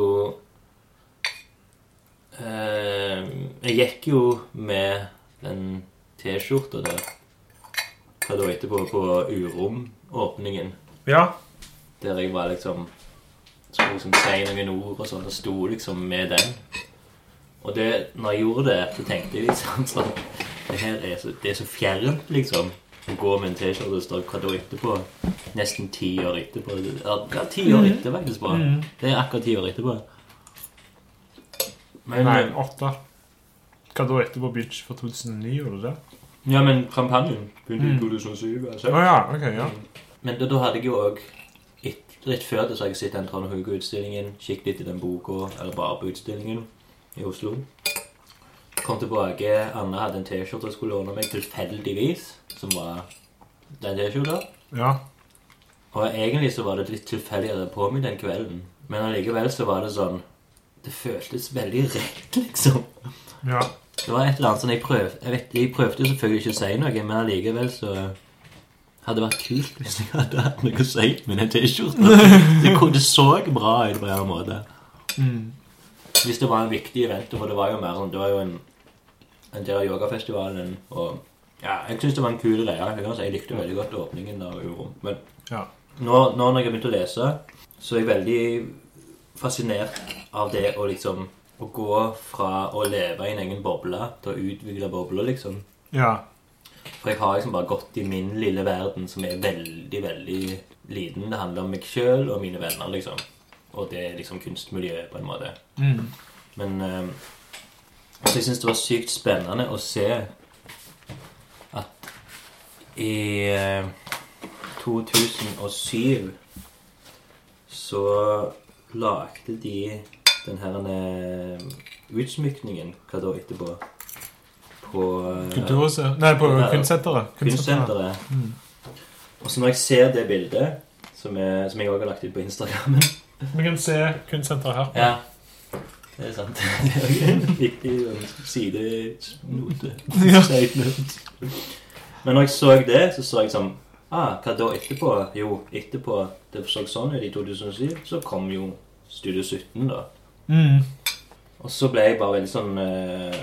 eh, Jeg gikk jo med den T-skjorta der hva da etterpå på Urom-åpningen. Ja. Der jeg var liksom Skulle liksom si noen ord og sånn, og sto liksom med den. Og det, når jeg gjorde det, så tenkte jeg liksom sånn Det her er så, det er så fjernt, liksom. Å gå med en T-skjorte og stå hva da etterpå. Nesten ti år etterpå. Ja, ti år etter, faktisk. bare. Mhm. Det er akkurat ti år etterpå. Men, Nei, åtte. Hva da etterpå Beach for 2009, gjorde du det? Ja, men kampanjen begynte i Mm. 2007. Altså. Altså. ja, ok, ja. Men da, da hadde jeg jo òg Rett før det så har jeg sett den Trond Hauge-utstillingen, Kikket litt i den boka, eller bare på utstillingen i Oslo. Kom tilbake. Anne hadde en T-skjorte og skulle låne meg tilfeldigvis, som var den T-skjorta. Ja. Og egentlig så var det litt tilfeldig at jeg på meg den kvelden. Men allikevel så var det sånn Det føltes veldig rett, liksom. ja. Det var et eller annet sånn jeg prøvde Jeg, vet, jeg prøvde selvfølgelig ikke å si noe, men allikevel så hadde det vært kult hvis jeg hadde hatt noe å si med den T-skjorta. Det, det så bra ut på en måte. Mm. Hvis det var en viktig event, for det var jo mer sånn Det var jo en, en del av yogafestivalen, og ja, jeg syns det var en kul greie. Jeg, jeg likte veldig godt åpningen av Urom. Men Ja. nå, nå når jeg har begynt å lese, så er jeg veldig fascinert av det å liksom Å gå fra å leve i en egen boble til å utvikle bobler, liksom. Ja. For jeg har liksom bare gått i min lille verden, som er veldig, veldig liten. Det handler om meg sjøl og mine venner, liksom. Og det er liksom kunstmiljøet, på en måte. Mm. Men eh, Så jeg syns det var sykt spennende å se at i eh, 2007 så lagde de den her eh, utsmykningen Hva da etterpå? På eh, Kulturhuset? Nei, på kunstsenteret. Kunstsenteret. Mm. Og så når jeg ser det bildet, som, som jeg også har lagt ut på Instagrammen Vi kan se kunstsenteret her. Ja, det er sant. Det er en viktig sidenote. Men når jeg så det, så så jeg sånn ah, Hva da etterpå? Jo, etterpå det så sånn ut i 2007, så kom jo Studio 17, da. Mm. Og så ble jeg bare veldig sånn eh,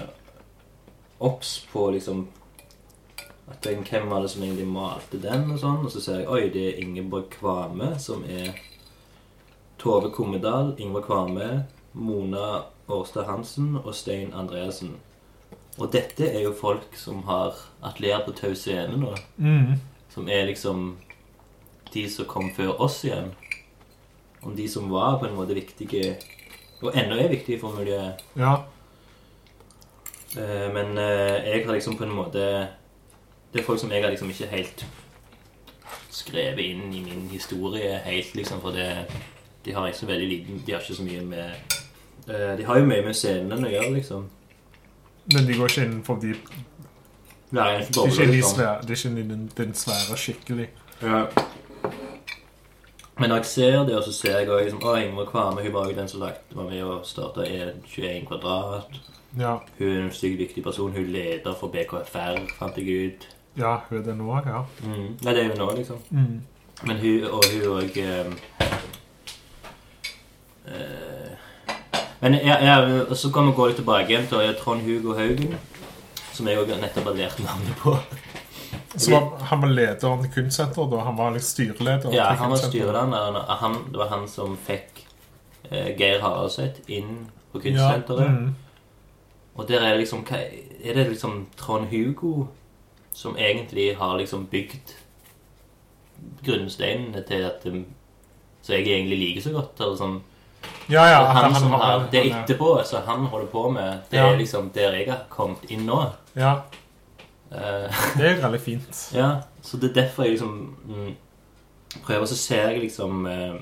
på liksom at Hvem var det som egentlig malte den? Og sånn Og så ser jeg oi, det er Ingeborg Kvame, som er Tove Kommedal, Ingvar Kvame, Mona Årstad Hansen og Stein Andreassen. Og dette er jo folk som har atelier på Tau Scene nå. Mm. Som er liksom de som kom før oss igjen. Om de som var på en måte viktige Og ennå er viktige for miljøet. Ja. Eh, men eh, jeg har liksom på en måte Det er folk som jeg har liksom ikke helt skrevet inn i min historie helt, liksom, for det De har ikke så veldig liten De har ikke så mye med eh, De har jo mye med scenen å gjøre, liksom. Men de går ikke innenfor de Hver Det er ikke, de liksom. svære, det er ikke den, den svære skikkelig. Ja. Men når jeg ser det, og så ser jeg også liksom, Å, Ingrid Kvame hun var jo den som lagt, var med og starta E21 Kvadrat. Ja, Hun er en sykt viktig person. Hun leder for BKFR, fant jeg ut. ja hun er det nå, ja. Mm. Nei, det er hun nå, liksom. Mm. Men hun og hun òg Men ja, ja, så kan vi gå litt tilbake igjen til Trond Hugo Haugen, som jeg også nettopp har lært navnet på. Så var, han var lederen til kunstsenteret da? Han var litt styreleder? Ja, han var kunstsenteret. det var han som fikk eh, Geir Haraldseth inn på Ja, kunstsenteret. mm. Og der er det liksom Er det liksom Trond Hugo som egentlig har liksom bygd grunnsteinene til at Som Så jeg egentlig liker så godt? Eller sånn Ja, ja. det, er han som har- det er- etterpå så han holder på med, det Ja. er liksom der jeg har kommet inn nå. Ja, Eh, det er veldig fint. ja, Så det er derfor jeg liksom mm, prøver, så ser jeg liksom eh,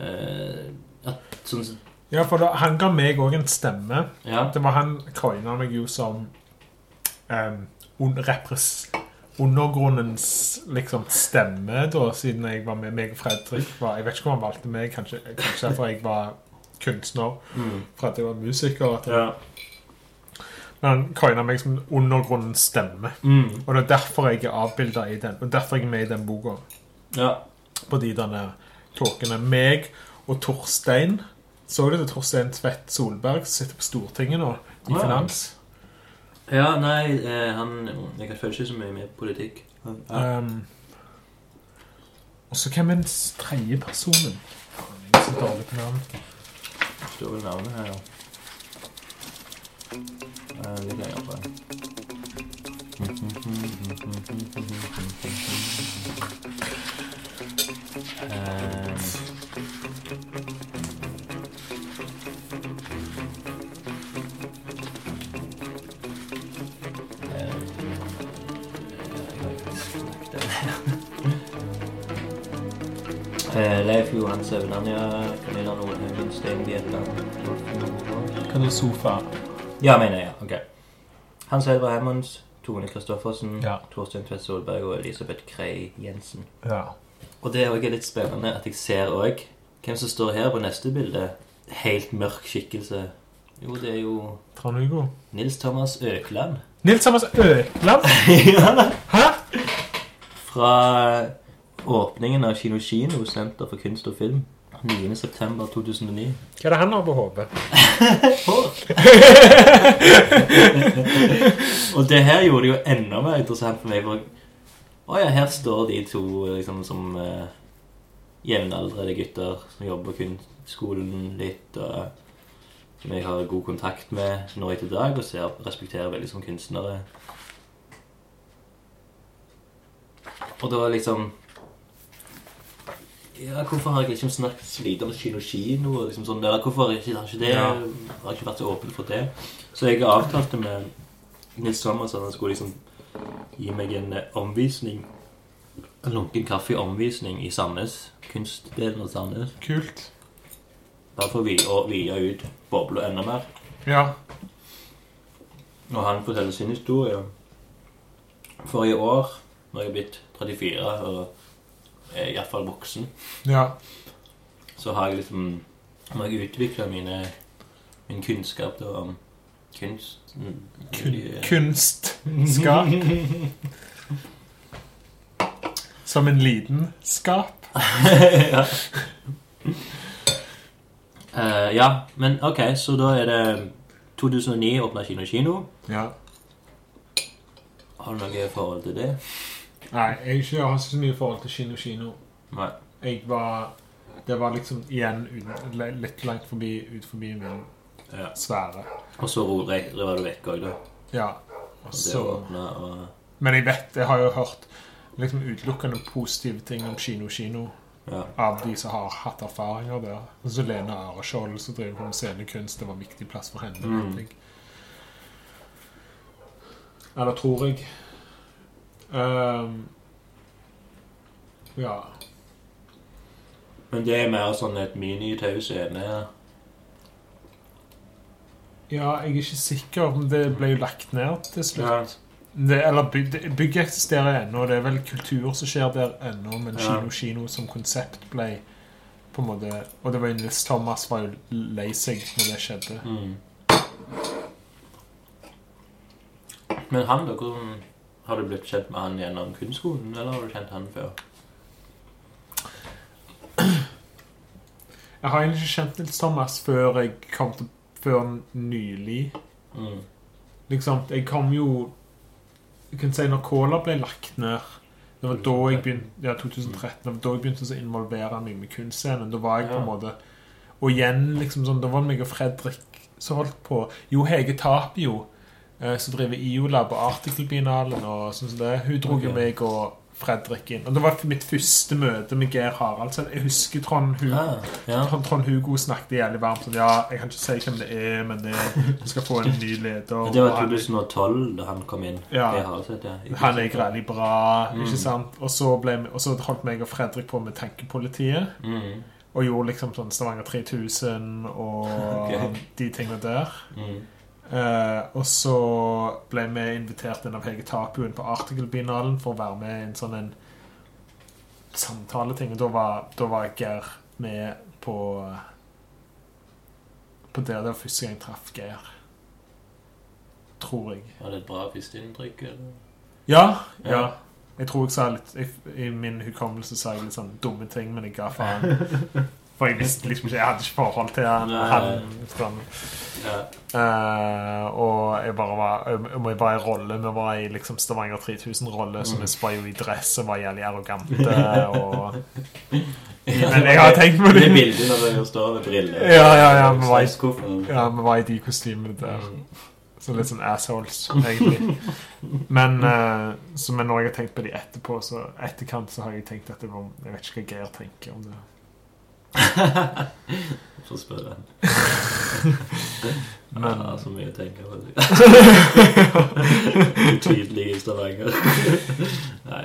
eh, at sånn Ja, for da, han ga meg òg en stemme. Ja. Det var han coina meg jo som um, repres undergrunnens liksom stemme, da, siden jeg var med meg og Fredrik. Var, jeg vet ikke hvor han valgte meg, kanskje, kanskje fordi jeg var kunstner, Mm. for at jeg var musiker. At jeg, Ja. Men han coina meg som undergrunnens stemme. Mm. Og det er derfor jeg er avbilda i den, og derfor jeg er med i den boka. ja. På de derne tåkene. Meg og Torstein. Så du det? Torstein Tvedt Solberg som sitter på Stortinget nå, i finans. Ja, nei, eh, han Jeg føler ikke så mye med politikk. Ja. Um, og så hvem er den tredje personen? Faen, jeg er så dårlig på navn. står vel navnet her, ja. Eh, Litt lenger på. Leif Johan Søvnanja, Camilla Nordhaugen, Stein Bjelland. Hva er sofa? Ja, mener jeg. ok. Hans Edvard Hemmons, Tone Kristoffersen, Ja. Torstein Tvedt Solberg og Elisabeth Krei Jensen. Ja. Og det er også litt spennende at jeg ser òg hvem som står her på neste bilde. Helt mørk skikkelse. Jo, det er jo Trond Hugo. Nils Thomas Økland. Nils Thomas Økland? ja. Fra åpningen av Kino Kino, Senter for kunst og film. 9.9.2009. Hva er det han har på hodet? Og det her gjorde det jo enda mer interessant for meg. For å ja, her står de to liksom som uh, jevnaldrende gutter som jobber på kunstskolen litt, og som jeg har god kontakt med nå etter dag, og ser, respekterer veldig som kunstnere. Og da liksom Ja, hvorfor har jeg liksom snakket så lite om Kino Kino? Og liksom sånn, ja, hvorfor har jeg ikke, har ikke det Ja. Har jeg ikke vært så åpen for det? Så jeg avtalte med Nils Thomas at han skulle liksom gi meg en eh, omvisning. En lunken kaffe-omvisning i Sandnes. Kunstdelen av Sandnes. Kult. Bare for å vi- å vide ut bobla enda mer. Ja. Og han forteller sin historie. For i år, når jeg er blitt 34 og er iallfall voksen, Ja. så har jeg liksom Må jeg utvikle mine, min kunnskap da om kunst. Kun kunstskap. Som en lidenskap. ja. Uh, ja, men ok, så da er det 2009 åpna Kino Kino. Ja. Har du noe forhold til det? Nei, jeg ikke- har ikke så mye forhold til kino kino. Nei. Jeg var Det var liksom igjen uten- litt langt forbi ut forbi min Ja. sfære. Og så var du vekk òg, da. Ja. Så åpnet, og Men jeg vet, jeg har jo hørt liksom utelukkende positive ting om kino kino. Ja. av de som har hatt erfaringer der. Så Lene Areskjold, som driver på med scenekunst. Det var en viktig plass for henne. Mm. Eller tror jeg. Ehm, ja. Men det er mer sånn et mini-tau scene. ja, jeg er ikke sikker, om det ble lagt ned til slutt. Ja. Det, eller bygget eksisterer ennå. Det er vel kultur som skjer der ennå, men Ja. kino-kino som konsept ble på en måte Og det var jo Nils Thomas var jo lei seg når det skjedde. Mm. Men han, da? Hvordan har du blitt kjent med han gjennom kunstskolen, eller har du kjent han før? Jeg har egentlig ikke kjent Nils Thomas før jeg kom til Før nylig. Mm. Liksom, jeg kom jo Jeg kan si når Cola ble lagt ned Det var da jeg begynte Ja, 2013. Det var da jeg begynte å involvere meg med kunstscenen. Da var jeg på en Ja. måte Og igjen, liksom sånn Da var det meg og Fredrik som holdt på. Jo Hege Tapio, som driver IO-lab og Artikelbinalen og sånn som det. Hun dro jo Ok. meg og Fredrik inn. Og det var mitt første møte med Geir Haraldsen. Jeg husker Trond Hugo Ah, ja. Trond, Trond Hugo snakket jævlig varmt sånn Ja, jeg kan ikke si hvem det er, men det, du skal få en ny leder. Men Det var 2012 da han kom inn. Ja. Jeg har sett det. Ikke Han er veldig bra, Mm. ikke sant? Og så, ble, og så holdt meg og Fredrik på med Tenkepolitiet. Mm. Og gjorde liksom sånn Stavanger 3000 og okay. de tingene der. Mm. Eh, og så ble vi invitert inn av Hege Tapuen på Artikelbinalen for å være med i en sånn en samtaleting. Og da var, da var Geir med på På det. Det var første gang jeg traff Geir. Tror jeg. Var det et bra førsteinntrykk? Ja, Ja. ja. Jeg tror jeg sa litt jeg, I min hukommelse sa jeg litt sånn dumme ting, men jeg ga faen. For jeg visste liksom ikke Jeg hadde ikke forhold til han. Han sånn. Ja. Eh, og jeg bare var Jeg jeg bare i rolle. Vi var i liksom Stavanger 3000-rolle, så vi var jo i dress og var jævlig arrogante. Og Men jeg har tenkt på Det det. bildet når dere står med briller. Ja, ja, ja, vi var i- Ja, vi var i de kostymene der. Så litt sånn assholes, egentlig. Men, uh, så, men når jeg har tenkt på de etterpå, så etterkant så har jeg tenkt at det var Jeg vet ikke hva Geir tenker om det. Får spørre. Men Ja, så mye å tenke på. Utydelig i Stavanger. Nei.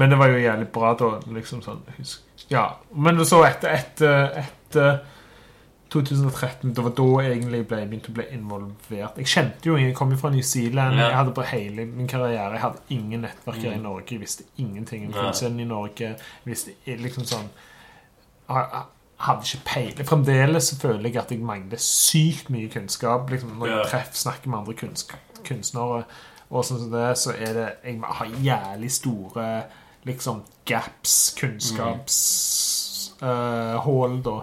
Men det var jo jævlig bra da, liksom sånn husk. Ja, men så etter, etter, etter 2013, det var da jeg egentlig ble, begynte å bli involvert. Jeg kjente jo ingen, jeg kom jo fra New Zealand, Ja. jeg hadde på hele min karriere, jeg hadde ingen nettverk her i Mm. Norge, jeg visste ingenting om kunstscenen i Norge, jeg visste liksom sånn, jeg, hadde ikke peiling. Fremdeles føler jeg at jeg mangler sykt mye kunnskap, liksom når jeg treffer, snakker med andre kunst, kunstnere, og sånn som det, så er det, jeg har jævlig store liksom gaps, kunnskaps mm. uh, da.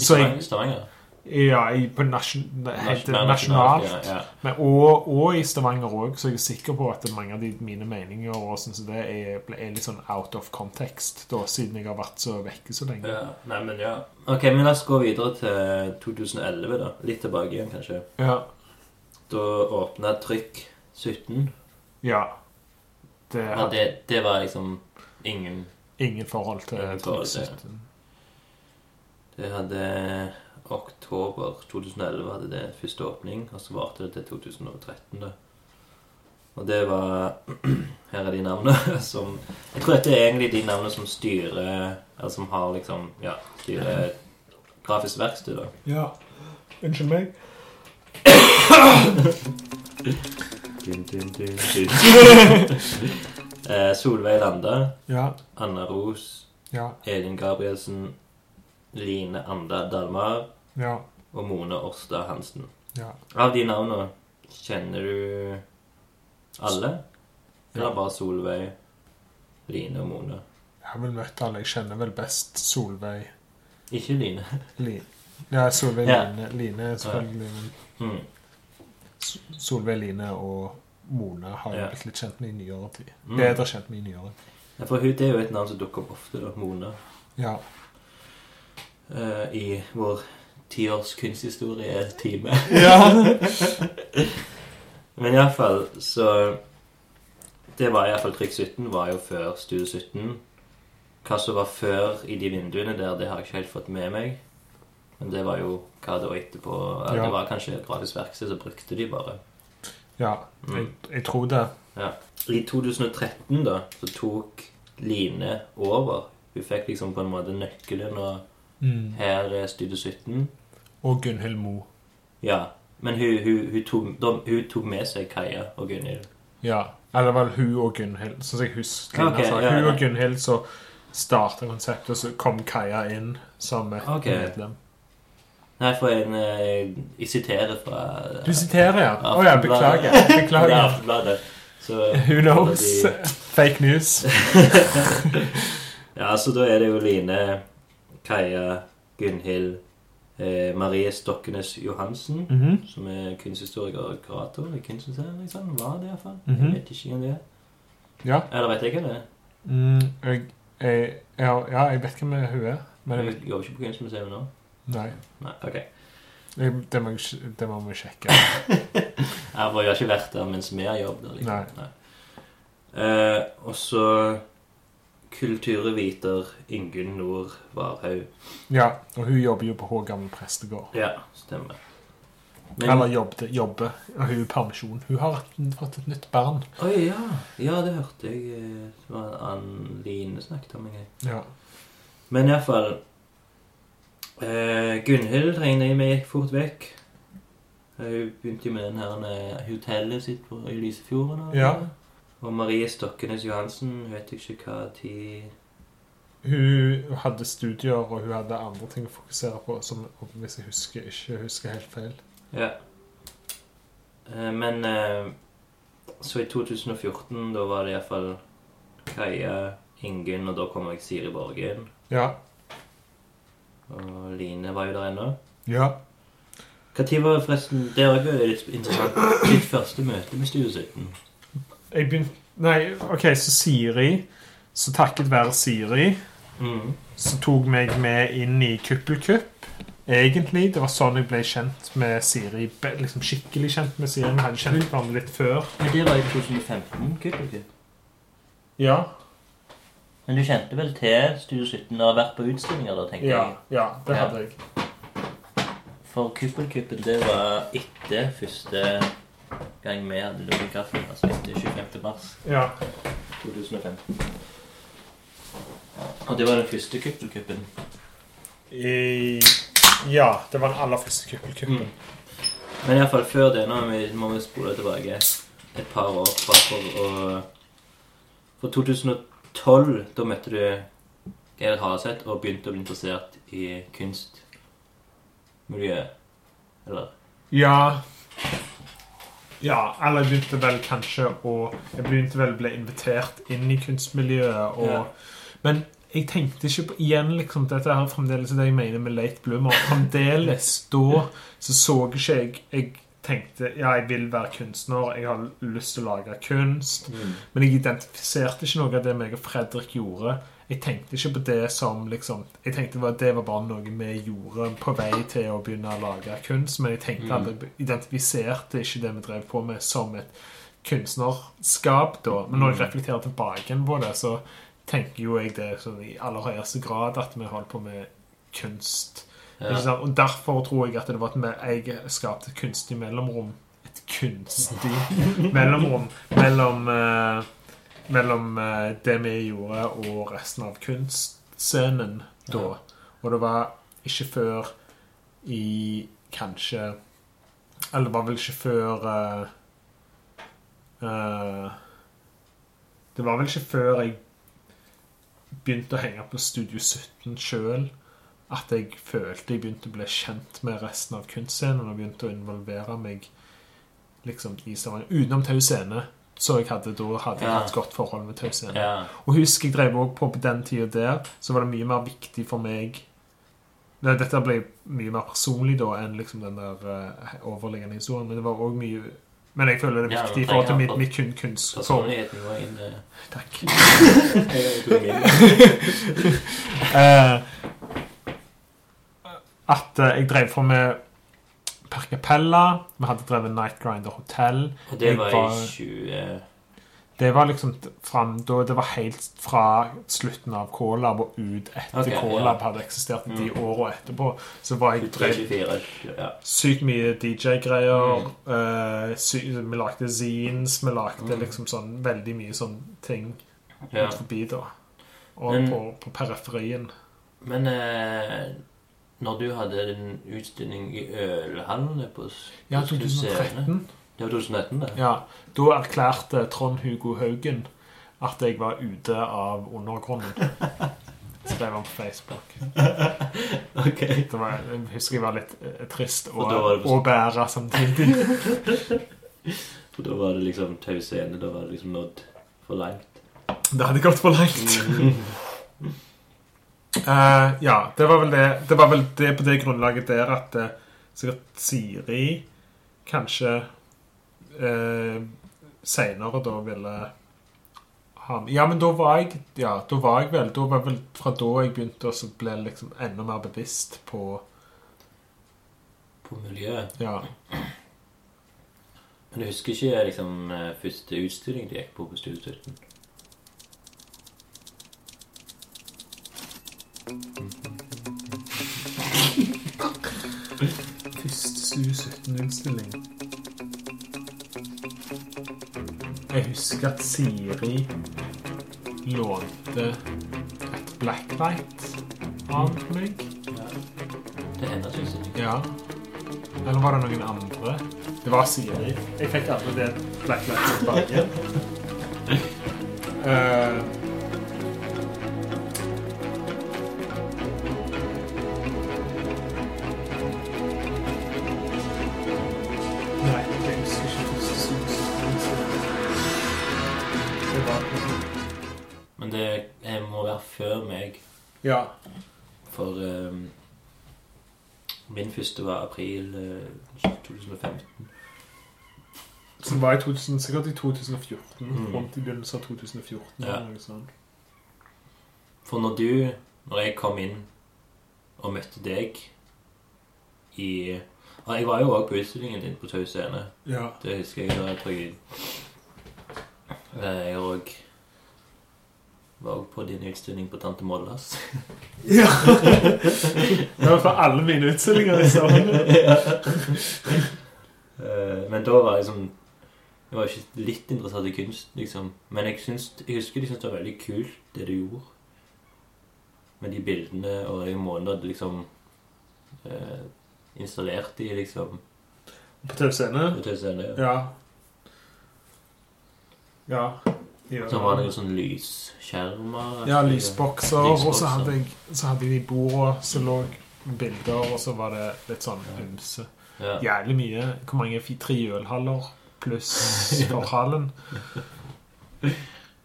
I Stavanger? Ja, i, på nasjon, heter nasjonalt, Ja, ja. men, og, og i Stavanger òg, så er sikker på at mange av de, mine meninger og sånn som det er, er litt sånn out of context, da, siden jeg har vært så vekke så lenge. Ja, nei, men ja. Ok, men la oss gå videre til 2011, da. Litt tilbake igjen, kanskje. Ja. Da åpna Trykk 17. ja. Det Ja, hadde det, det var liksom ingen ingen forhold til Ingen forhold til- Trykk Det hadde Oktober 2011 hadde det første åpning, og så varte det til 2013. da. Og det var Her er de navnene som Jeg tror dette er egentlig de navnene som styrer Eller som har liksom Ja, styrer grafisk verksted, da. Ja. Unnskyld meg. din, din, din, eh, Solveig Lande, Ja. Anna Ros, Ja. Elin Gabrielsen, Line Anda Dalmar Ja. og Mone Årstad Hansen. Ja. Av de navnene kjenner du alle? Eller Ja. bare Solveig, Line og Mone? Jeg har vel møtt alle. Jeg kjenner vel best Solveig Ikke Line. Line. Ja, Solveig. Line, Line selvfølgelig. Mm. Solveig Line og Mona har Ja. blitt litt kjent med i nyere tid. Mm. Bedre kjent med i nyere. Ja, for hun det er jo et navn som dukker opp ofte, da. Mona. Ja. Eh, I vår tiårs kunsthistorie-time. ja. Men iallfall så Det var iallfall Trykk 17 var jo før Studio 17. hva som var før i de vinduene der, det har jeg ikke helt fått med meg. Men det var jo hva det var etterpå ja. Det var kanskje et gratis verksted, så brukte de bare. Ja, jeg, jeg tror det. Ja. I 2013 da, så tok Line over. Hun fikk liksom på en måte nøkkelen, og Mm. her er Studio 17. Og Gunhild Mo. Ja, men hun, hun, hun, tok, de, hun tok med seg Kaja og Gunhild. Ja. Eller vel hun og Gunhild, sånn som jeg husker. Okay, altså, ja, hun ja. og Gunhild så starta konseptet, og så kom Kaja inn som et okay. medlem. Nei, for en eh, Jeg siterer fra Du siterer, ja? Å ja, beklager. Beklager. Aftenbladet. Så Who knows? De- Fake news. Ja, så da er det jo Line, Kaja, Gunhild, eh, Marie Stokkenes Johansen, Mhm. som er kunsthistoriker og kurator i Kunstmuseet, liksom. Var det iallfall. Mhm. Jeg vet ikke hvem det er. Ja. Eller vet jeg hva det er? Mm, jeg, jeg, ja, ja, jeg vet hvem hun er, men jeg Jeg jobber ikke på Kunstmuseet nå. Nei. Nei, ok. Jeg, det, må det må vi sjekke. Jeg har ikke vært der mens vi har jobbet der. Liksom. Nei. Eh, og så kulturviter Ingunn Nord Varhaug. Ja, og hun jobber jo på Hå Gamle prestegård. Ja, stemmer. Eller jobbet, jobber. Og hun er permisjon. Hun har fått et nytt barn. Oi, ja. ja, det hørte jeg. eh, Det var Ann Line snakket om. Jeg. Ja. Men iallfall eh, Gunhild regner jeg med gikk fort vekk. Hun begynte jo med den her eh, hotellet sitt på, i Lysefjorden. og- Ja. Og Marie Stokkenes Johansen, hun vet ikke hva tid Hun hadde studier, og hun hadde andre ting å fokusere på, som hvis jeg husker ikke husker helt feil. Ja. Eh, Men eh, så i 2014, da var det iallfall Kaja, Ingunn, og da kom jeg Siri Borgen. Ja. Og Line var jo der ennå. Ja. Når var forresten Det er også litt interessant. Ditt første møte med Studio 17. Jeg begynte Nei, OK, så Siri Så takket være Siri Mm. så tok meg med inn i Kuppelkupp. Egentlig. Det var sånn jeg ble kjent med Siri. Liksom Skikkelig kjent med Siri. Vi hadde kjent hverandre litt før. Men det var i 2015, Kuppelkupp. Ja. Men du kjente vel til Studio 17 og har vært på utstillinger da, tenker Ja, jeg? ja det Ja. hadde jeg. For Kuppelkuppen, det var etter første gang vi hadde Lunken kaffe. Altså etter 25. mars Ja. 2005. Og det var den første Kuppelkuppen. I, ja, det var den aller første Kuppelkuppen. Mm. Men iallfall før det, nå må vi, spole tilbake et par år fra for å For 2012, da møtte du Geir Hareseth og begynte å bli interessert i kunstmiljøet. Eller? Ja Ja, eller jeg begynte vel kanskje å Jeg begynte vel å bli invitert inn i kunstmiljøet og Ja. Men jeg tenkte ikke på igjen liksom Dette er fremdeles det jeg mener med late bloomer. Fremdeles da så så ikke jeg Jeg tenkte ja, jeg vil være kunstner, jeg har lyst til å lage kunst. Men jeg identifiserte ikke noe av det meg og Fredrik gjorde. Jeg tenkte ikke på det som liksom Jeg tenkte at det var bare noe vi gjorde på vei til å begynne å lage kunst, men jeg tenkte Mm. aldri identifiserte ikke det vi drev på med, som et kunstnerskap da. Men når jeg Mm. reflekterer tilbake på det, så tenker jo jeg det sånn i aller høyeste grad at vi holder på med kunst. Ja. Og derfor tror jeg at det var at jeg skapte et kunstig mellomrom. Et kunstig mellomrom mellom, eh, mellom eh, det vi gjorde, og resten av kunstscenen da. Og det var ikke før i kanskje Eller det var vel ikke før uh, uh, Det var vel ikke før jeg begynte å henge på Studio 17 sjøl at jeg følte jeg begynte å bli kjent med resten av kunstscenen og begynte å involvere meg liksom i Stavanger. Utenom Tau Scene, så jeg hadde da hadde jeg Ja. hatt godt forhold med Tau Scene. ja. Og husk, jeg drev også på på den tida der, så var det mye mer viktig for meg Nei, Dette ble mye mer personlig da enn liksom den der uh, overliggende historien, men det var også mye Men jeg føler det er viktig i forhold til mitt, mitt kun kunst... Personligheten var inne Takk. Eh, at uh, jeg drev for med Per Capella. Vi hadde drevet Nightgrinder Hotel. Og det var var- i 20... Det var liksom fram da Det var helt fra slutten av K-Lab og ut etter Ok, K-Lab ja. hadde eksistert de Mm. åra etterpå. Så var jeg 23-24, ja. sykt mye DJ-greier. Mm. Uh, sy vi lagde zines, vi lagde Mm. liksom sånn veldig mye sånn ting ja. forbi da. Og Men- på, på periferien. Men eh, når du hadde en utstilling i Ølhallene på Ja, på Scene- 2013. Det var 2013, det? Ja, Da erklærte Trond-Hugo Haugen at jeg var ute av undergrunnen. Skrev han på Facebook. Ok. Det var, jeg husker jeg var litt eh, trist og, Og var og bæra samtidig. For da var det liksom Tau Scene, da var det liksom nådd for langt. Det hadde gått for langt. Eh, ja, det var vel det Det var vel det på det grunnlaget der at uh, sikkert Siri kanskje uh, seinere da ville ha Ja, men da var jeg Ja, da var jeg vel Da var vel fra da jeg begynte å bli liksom enda mer bevisst på På miljøet. Ja. Men du husker ikke liksom eh, første utstilling du gikk på på Første 2017-utstilling. Jeg husker at Siri lånte et blacklight av meg. Ja. Det er hennes utstilling. Ja. Eller var det noen andre? Det var Siri. Jeg fikk aldri det blacklightet tilbake. Eh, Ja. for um, min første var april uh, 2015. Som var i 2000, sikkert i 2014. Mm. Rundt i begynnelsen av 2014. Ja. For når du, når jeg kom inn og møtte deg i ja, Jeg var jo òg på utstillingen din på Tau Scene. Ja. Det husker jeg. da Jeg tror jeg Eh, Jeg òg var på din utstilling på Tante Mollas. ja. det var for alle mine utstillinger i sommer. Eh, Men da var jeg sånn Jeg var ikke litt interessert i kunst, liksom. Men jeg, syns, jeg husker de syntes det var veldig kult, det du gjorde. Med de bildene og de månedene du liksom eh, installerte i, liksom. På TV Scene? på Tau Scene, ja. Ja. Ja. Så var det jo sånn lysskjermer. Ja, lysbokser. Og så hadde jeg, så hadde jeg de bordene som lå bilder, og så var det litt sånn ymse. Ja. Jævlig mye. Hvor mange? Tre ølhaller pluss for hallen?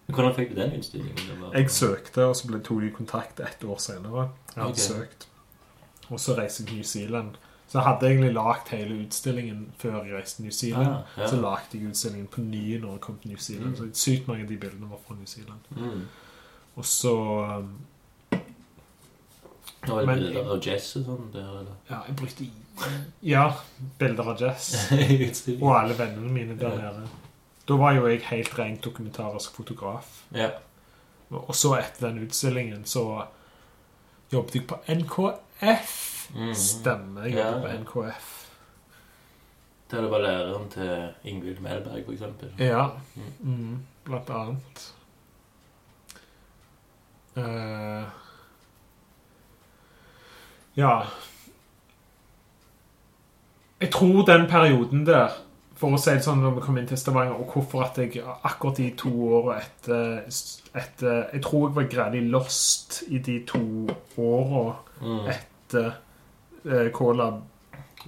Hvordan fikk du den utstillingen? Jeg søkte, og så ble tok de kontakt ett år senere. Jeg hadde okay. søkt. Og så reiste jeg til New Zealand. Så jeg hadde egentlig lagd hele utstillingen før jeg reiste til New Zealand. Ah, ja. Så lagde jeg utstillingen på ny når jeg kom til New Zealand. Mm. Så sykt mange av de bildene var fra New Zealand. Mm. Og så um, Det var Men- bilder av jazz og sånn der, eller? Ja, jeg brukte Ja, bilder av jazz. Og alle vennene mine der nede. Da var jo jeg helt rent dokumentarisk fotograf. Ja. Og så etter den utstillingen så jobbet jeg på NKF. Mm. Stemmer, jeg Ja. på NKF. Der det var læreren til Ingvild Melberg, eksempel. Ja, Mm. mm, blant annet. Uh, ja Jeg tror den perioden der For å si det sånn når vi kom inn til Stavanger, og hvorfor at jeg akkurat de to åra etter, etter Jeg tror jeg var grædig lost i de to åra Mm. etter eh, K-Lab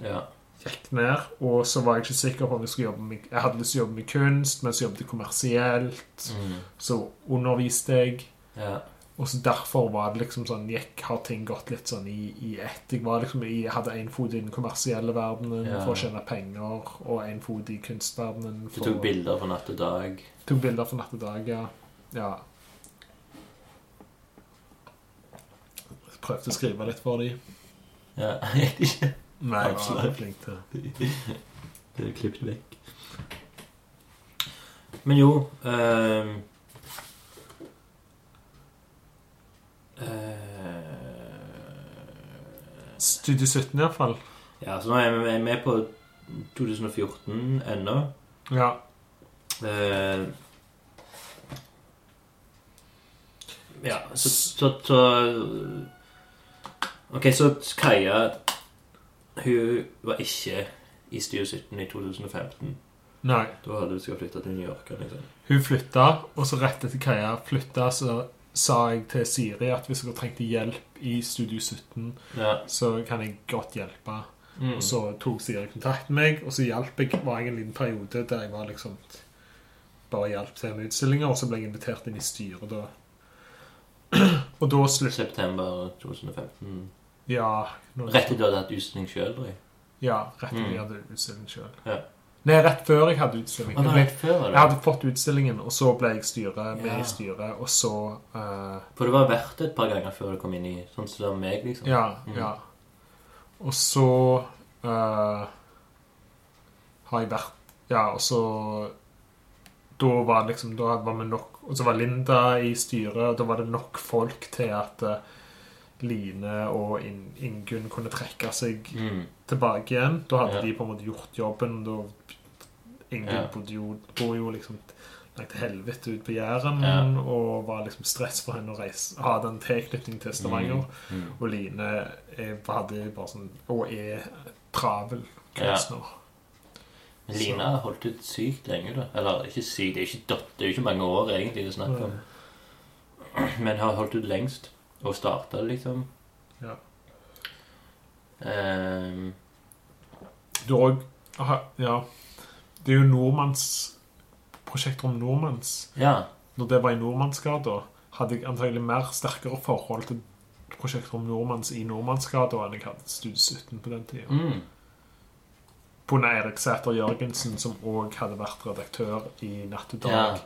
Ja. gikk ned. Og så var jeg ikke sikker på om jeg skulle jobbe med Jeg hadde lyst til å jobbe med kunst, men så jobbet jeg kommersielt. Mm. Så underviste jeg. ja. Og så derfor var det liksom sånn gikk, Har ting gått litt sånn i, i ett. Jeg var liksom jeg hadde én fot i den kommersielle verdenen Ja. for å tjene penger, og én fot i kunstverdenen. Du tok bilder fra natt og dag. tok bilder for natt og dag, ja. ja. Prøvde å skrive litt for dem. Ja, jeg vet ikke. Nei, jeg er flink til Det er klippet vekk. Men jo ehm, eh, Studio 17 iallfall. Ja, så nå er vi med på 2014 ennå. Ja. Uh, ja, så, så, så Ok, så Kaja Hun var ikke i Studio 17 i 2015. Nei. Da hadde hun skal flytte til New York. Liksom. Hun flytta, og så rett etter Kaja flytta, så sa jeg til Siri at hvis dere trengte hjelp i Studio 17, Ja. så kan jeg godt hjelpe. Mm. Og så tok Siri kontakt med meg, og så hjalp jeg. var jeg en liten periode der jeg var liksom bare hjalp til med utstillinger, og så ble jeg invitert inn i styret da. og da slutt... September 2015. Ja, Rett etter du hadde hatt utstilling sjøl. Ja, rett etter Mm. jeg hadde utstilling sjøl. Ja. Nei, rett før jeg hadde utstilling. Ah, Jeg, jeg hadde fått utstillingen, og så ble jeg styre, med Ja. i styret, og så uh... For det var verdt et par ganger før du kom inn i Sånn som var meg, liksom. Ja, Mm. ja. Og så uh, har jeg vært Ja, og så Da var liksom Da var vi nok Og så var Linda i styret, og da var det nok folk til at eh, Line og In Ingunn kunne trekke seg Mm. tilbake igjen. Da hadde Ja. de på en måte gjort jobben. Da Ingunn Ja. bodde jo, bor jo liksom langt til helvete ut på Jæren, Ja. og var liksom stress for henne å reise, ha den tilknytning til Stavanger. Mm. Og Line er, hadde bare sånn Og er travel kunstner. Ja. Line har holdt ut sykt lenge, da. Eller ikke sykt, det er jo ikke, det ikke mange år egentlig det er snakk om. Men har holdt ut lengst. Og starta, liksom. Ja. Um, Du har òg Ja. Det er jo Nordmanns Prosjektrom Nordmanns. ja. Når det var i Nordmannsgata, hadde jeg antagelig mer sterkere forhold til Prosjektrom Nordmanns i Nordmannsgata enn jeg hadde Studie 17 på den tida. Mm. Pona Eirik Sæter Jørgensen, som òg hadde vært redaktør i Natt og Dag. Ja.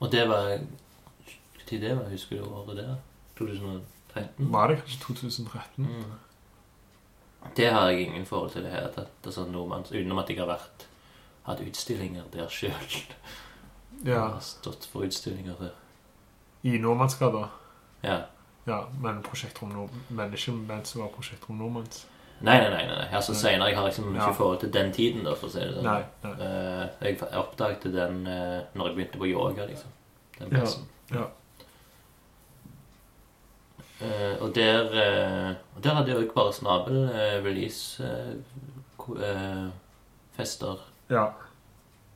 Og det var Når det var? Husker du året der? 2013? Var det kanskje 2013? Mm. Det har jeg ingen forhold til det hele tatt. Altså nordmanns, utenom at jeg har vært hatt utstillinger der sjøl. Ja. Har stått for utstillinger der. I Nordmannsgata. Ja. Ja, men Prosjektrom Nord... Men ikke mens det var Prosjektrom Nordmanns. Nei, nei, nei. nei. Altså senere. Jeg har liksom ikke Ja. forhold til den tiden, da, for å si det sånn. Nei. nei. Eh, jeg oppdaget den eh, når jeg begynte på yoga, liksom. Den plassen. Ja. Eh, og der eh, og Der hadde jo bare snabel-release-fester Ja.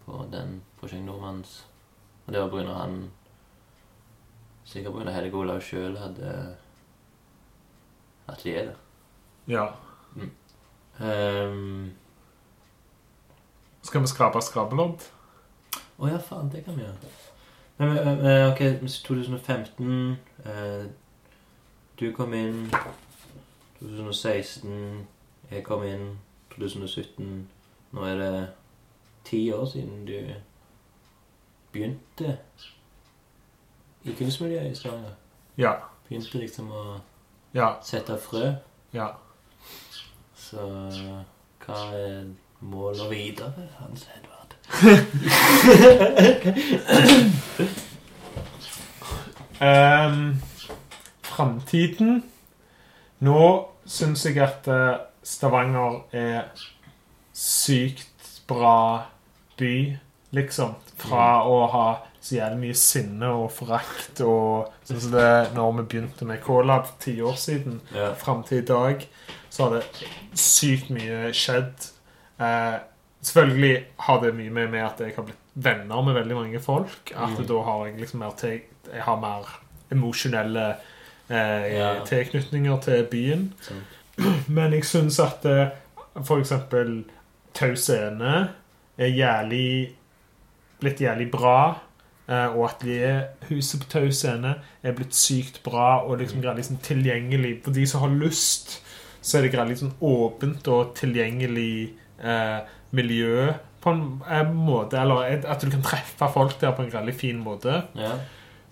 på den Prosjekt Nordmanns. Og det var pga. han Sikkert pga. Helge Olav sjøl hadde atelier der. ja. Ehm, Skal vi skrape skrapelodd? Å ja, faen, det kan vi gjøre. Men, men, men, ok, 2015 eh, Du kom inn 2016 Jeg kom inn 2017 Nå er det ti år siden du begynte i kunstmiljøet i Stavanger. Ja. Begynte liksom å Ja. sette frø. Ja. Så hva er målet videre, Hans Edvard? Um, Framtiden Nå syns jeg at eh, Stavanger er sykt bra by, liksom. Fra å ha så jævlig mye sinne og forakt og sånn som det når vi begynte med K-Lab for ti år siden, yeah. fram til i dag, så har det sykt mye skjedd. Eh, selvfølgelig har det mye med, med at jeg har blitt venner med veldig mange folk. At Mm. da har jeg liksom mer Jeg har mer emosjonelle eh, Ja. tilknytninger til byen. Sant. Men jeg syns at eh, for eksempel Tau Scene er jævlig blitt jævlig bra. eh, Og huset på Tau Scene er blitt sykt bra og liksom greier liksom tilgjengelig. For de som har lyst, så er det greit liksom åpent og tilgjengelig eh, miljø på en, en måte. Eller at du kan treffe folk der på en veldig fin måte. Ja.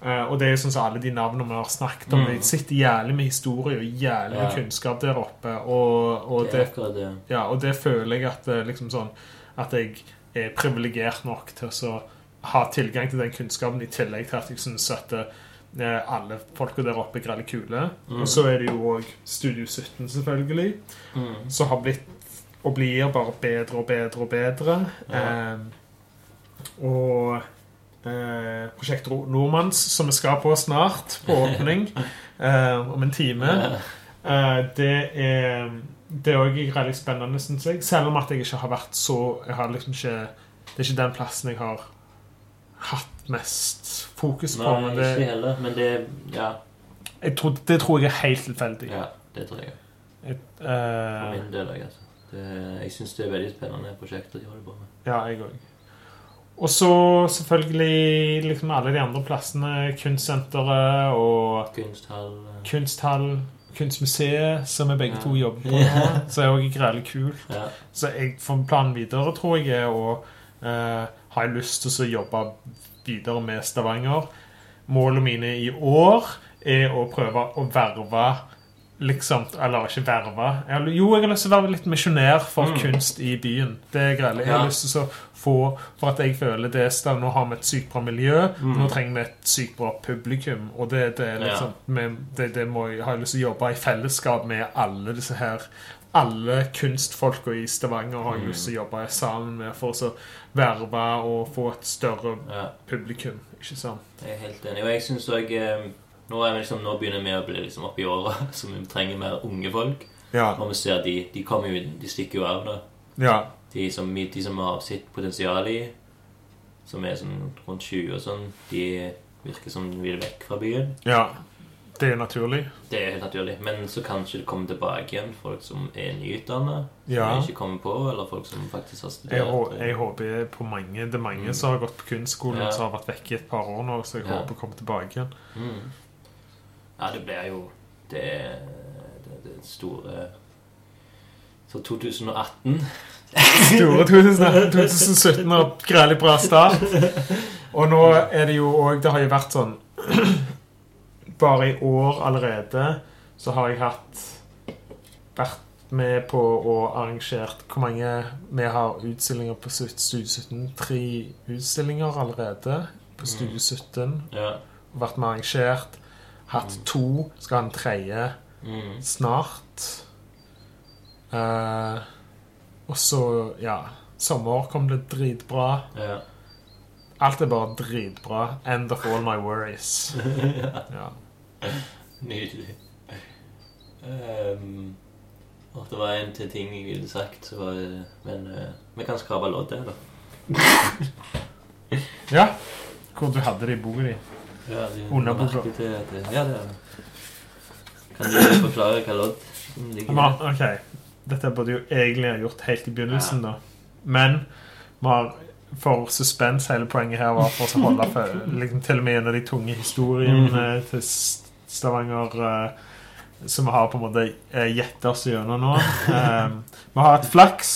Eh, og det er jo sånn som alle de navnene vi har snakket om. Mm. Det sitter jævlig med historie og jævlig med Ja. kunnskap der oppe. Og, og, Det det, det. ja, og det føler jeg at, eh, liksom sånn, at jeg er privilegert nok til å ha tilgang til den kunnskapen, i tillegg til at jeg syns at eh, alle folka der oppe er grelle kule. Mm. Og så er det jo òg Studio 17, selvfølgelig, Mm. som har blitt og blir bare bedre og bedre og bedre. Ja. Eh, og eh, Prosjekt Ro- Nordmanns, som vi skal på snart, på åpning eh, om en time. Eh, det er det er òg veldig spennende, syns jeg. Selv om at jeg ikke har vært så jeg har liksom ikke, Det er ikke den plassen jeg har hatt mest fokus på. Nei, men ikke det, heller, men det Ja, jeg tror, det tror jeg er helt tilfeldig. ja det tror jeg. Jeg, For eh, min del òg, altså. Det, jeg syns det er veldig spennende prosjekter de holder på med. ja, jeg òg. Og så selvfølgelig liksom alle de andre plassene. Kunstsenteret og Kunsthall Kunsthall. Kunstmuseet, som vi begge Ja. to jobber på ja. Så er òg greit kult. Ja. Så jeg, for planen videre tror jeg er å eh, Har jeg lyst til å jobbe videre med Stavanger. Målene mine i år er å prøve å verve liksom Eller ikke verve. Jeg jo, jeg har lyst til å være litt misjonær for Mm. kunst i byen. Det er greit. Jeg har lyst til å få For at jeg føler det er Nå har vi et sykt bra miljø. Mm. Nå trenger vi et sykt bra publikum. Og det, det er liksom med, det, det må har jeg lyst til å jobbe i fellesskap med alle disse her alle kunstfolka i Stavanger har jeg Mm. lyst til å jobbe sammen med for å så verve og få et større ja. publikum. Ikke sant? Jeg er helt enig. Og jeg synes også eh, nå, er liksom, nå begynner vi å bli liksom oppe i åra, så vi trenger mer unge folk. Ja. Og vi ser de, de kommer jo De stikker jo av, da. ja. De som, de som har sitt potensial i, som er sånn rundt 20 og sånn, de virker som de vil vekk fra byen. Ja. Det er naturlig. Det er helt naturlig. Men så kanskje det kommer tilbake igjen folk som er nyutdanna, som Ja. ikke kommer på, eller folk som faktisk har Jeg, studert. jeg håper på mange Det er mange Mm. som har gått på kunstskolen Ja. som har vært vekke i et par år nå, så jeg Ja. håper kommer tilbake igjen. Mm. Ja, det blir jo Det er det, det store Så 2018 Store 2018, 2017 og greit bra start. Og nå er det jo òg Det har jo vært sånn Bare i år allerede så har jeg hatt Vært med på og arrangert Hvor mange vi har utstillinger på Studio 17? Tre utstillinger allerede på Studio 17. Ja. Vært med arrangert. Hatt to. Skal ha en tredje Mm. snart. Eh, og så, ja Sommer kom det dritbra. ja. Alt er bare dritbra. End of all my worries. Ja. Nydelig. Um, og det var en til ting jeg ville sagt, så var det, men uh, vi kan skrape loddet, da. ja. Hvor du hadde det i boka di. Ja, de, Under boka. det- Ja, det er Kan du forklare hva lodd ligger i? ok, Dette burde jo egentlig ha gjort helt i begynnelsen, da. Men vi har for suspens hele poenget her var for å holde for, liksom, til og med en av de tunge historiene til Stavanger uh, som vi har på en måte uh, gjett oss gjennom nå. Um, vi har et flaks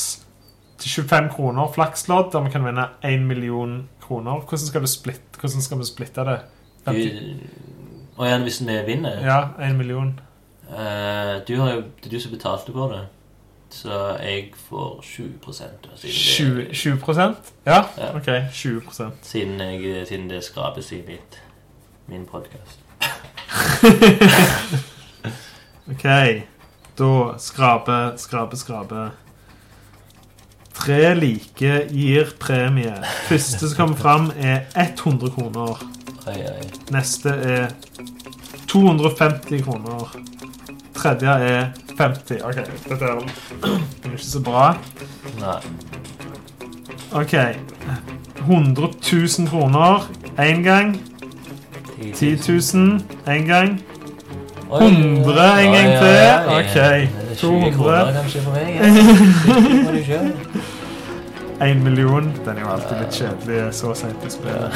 til 25 kroner, flakslodd, der vi kan vinne 1 million kroner. Hvordan skal, du splitte, hvordan skal vi splitte det? Og igjen, hvis vi vinner Ja, 1 million. Uh, du har jo, Det er du som betalte for det. Så jeg får 20 da, siden, 20, det, 20 Ja, Ja. OK. 20 siden, jeg, siden det skrapes i mitt, min podkast. Ok, da skrape, skrape, skrape. Tre like gir premie. Første som kommer fram, er 100 kroner. Neste er 250 kroner. Tredje er 50. Ok, dette er er ikke så bra. Nei. Ok. 100 000 kroner én gang. 10 000 én gang. 100 en gang til. Ok, Det er 20 200. kroner kanskje for meg. Ja. Det må du selv. 1 million. Den er jo alltid litt kjedelig så sent i spillet.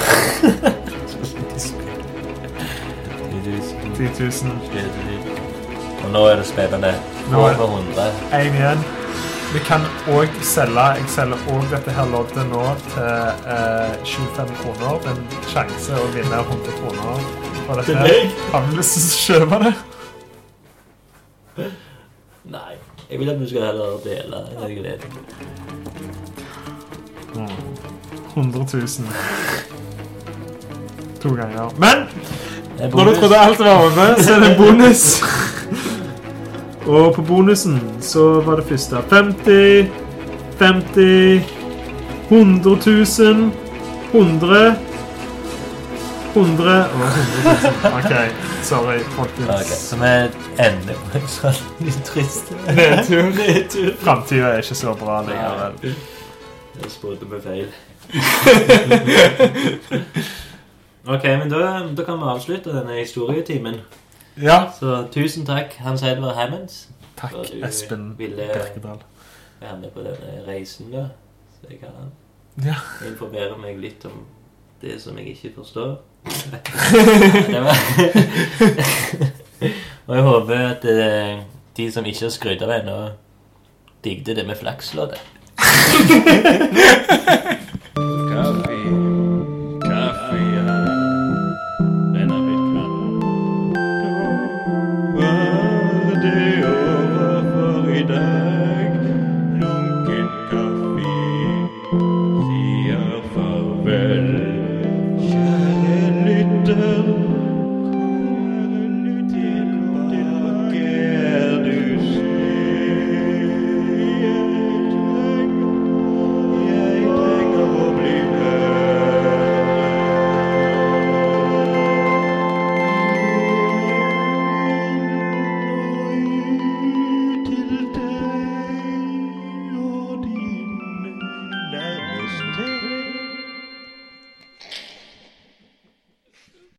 10 000. Og nå er det spennende. Nå er- Over 100. Én igjen. Vi kan òg selge Jeg selger òg dette her loddet nå til eh, 25 kroner. Det er en sjanse å vinne 100 kroner på dette. Det? Har du lyst til å kjøpe det? Nei. Jeg vil at du skal heller dele den gleden. 100 000. To ganger. Men når du trodde alt var over, så er det en bonus. Og på bonusen så var det første 50 50 100 000 100 100 og 100 000. OK, sorry, folkens. folkens. Så vi ender på en sånn trist Nedtur. nedtur. Framtida er ikke så bra likevel. Jeg spurte meg feil. ok, men da, da kan vi avslutte denne historietimen. Ja. Så tusen takk, Hans Edvard Hammonds. Takk, Espen Birkedal. Være med på denne reisen, da. Så jeg kan Ja. informere meg litt om det som jeg ikke forstår. Og jeg håper at eh, de som ikke har skrytt av ennå, digget det med flaksloddet.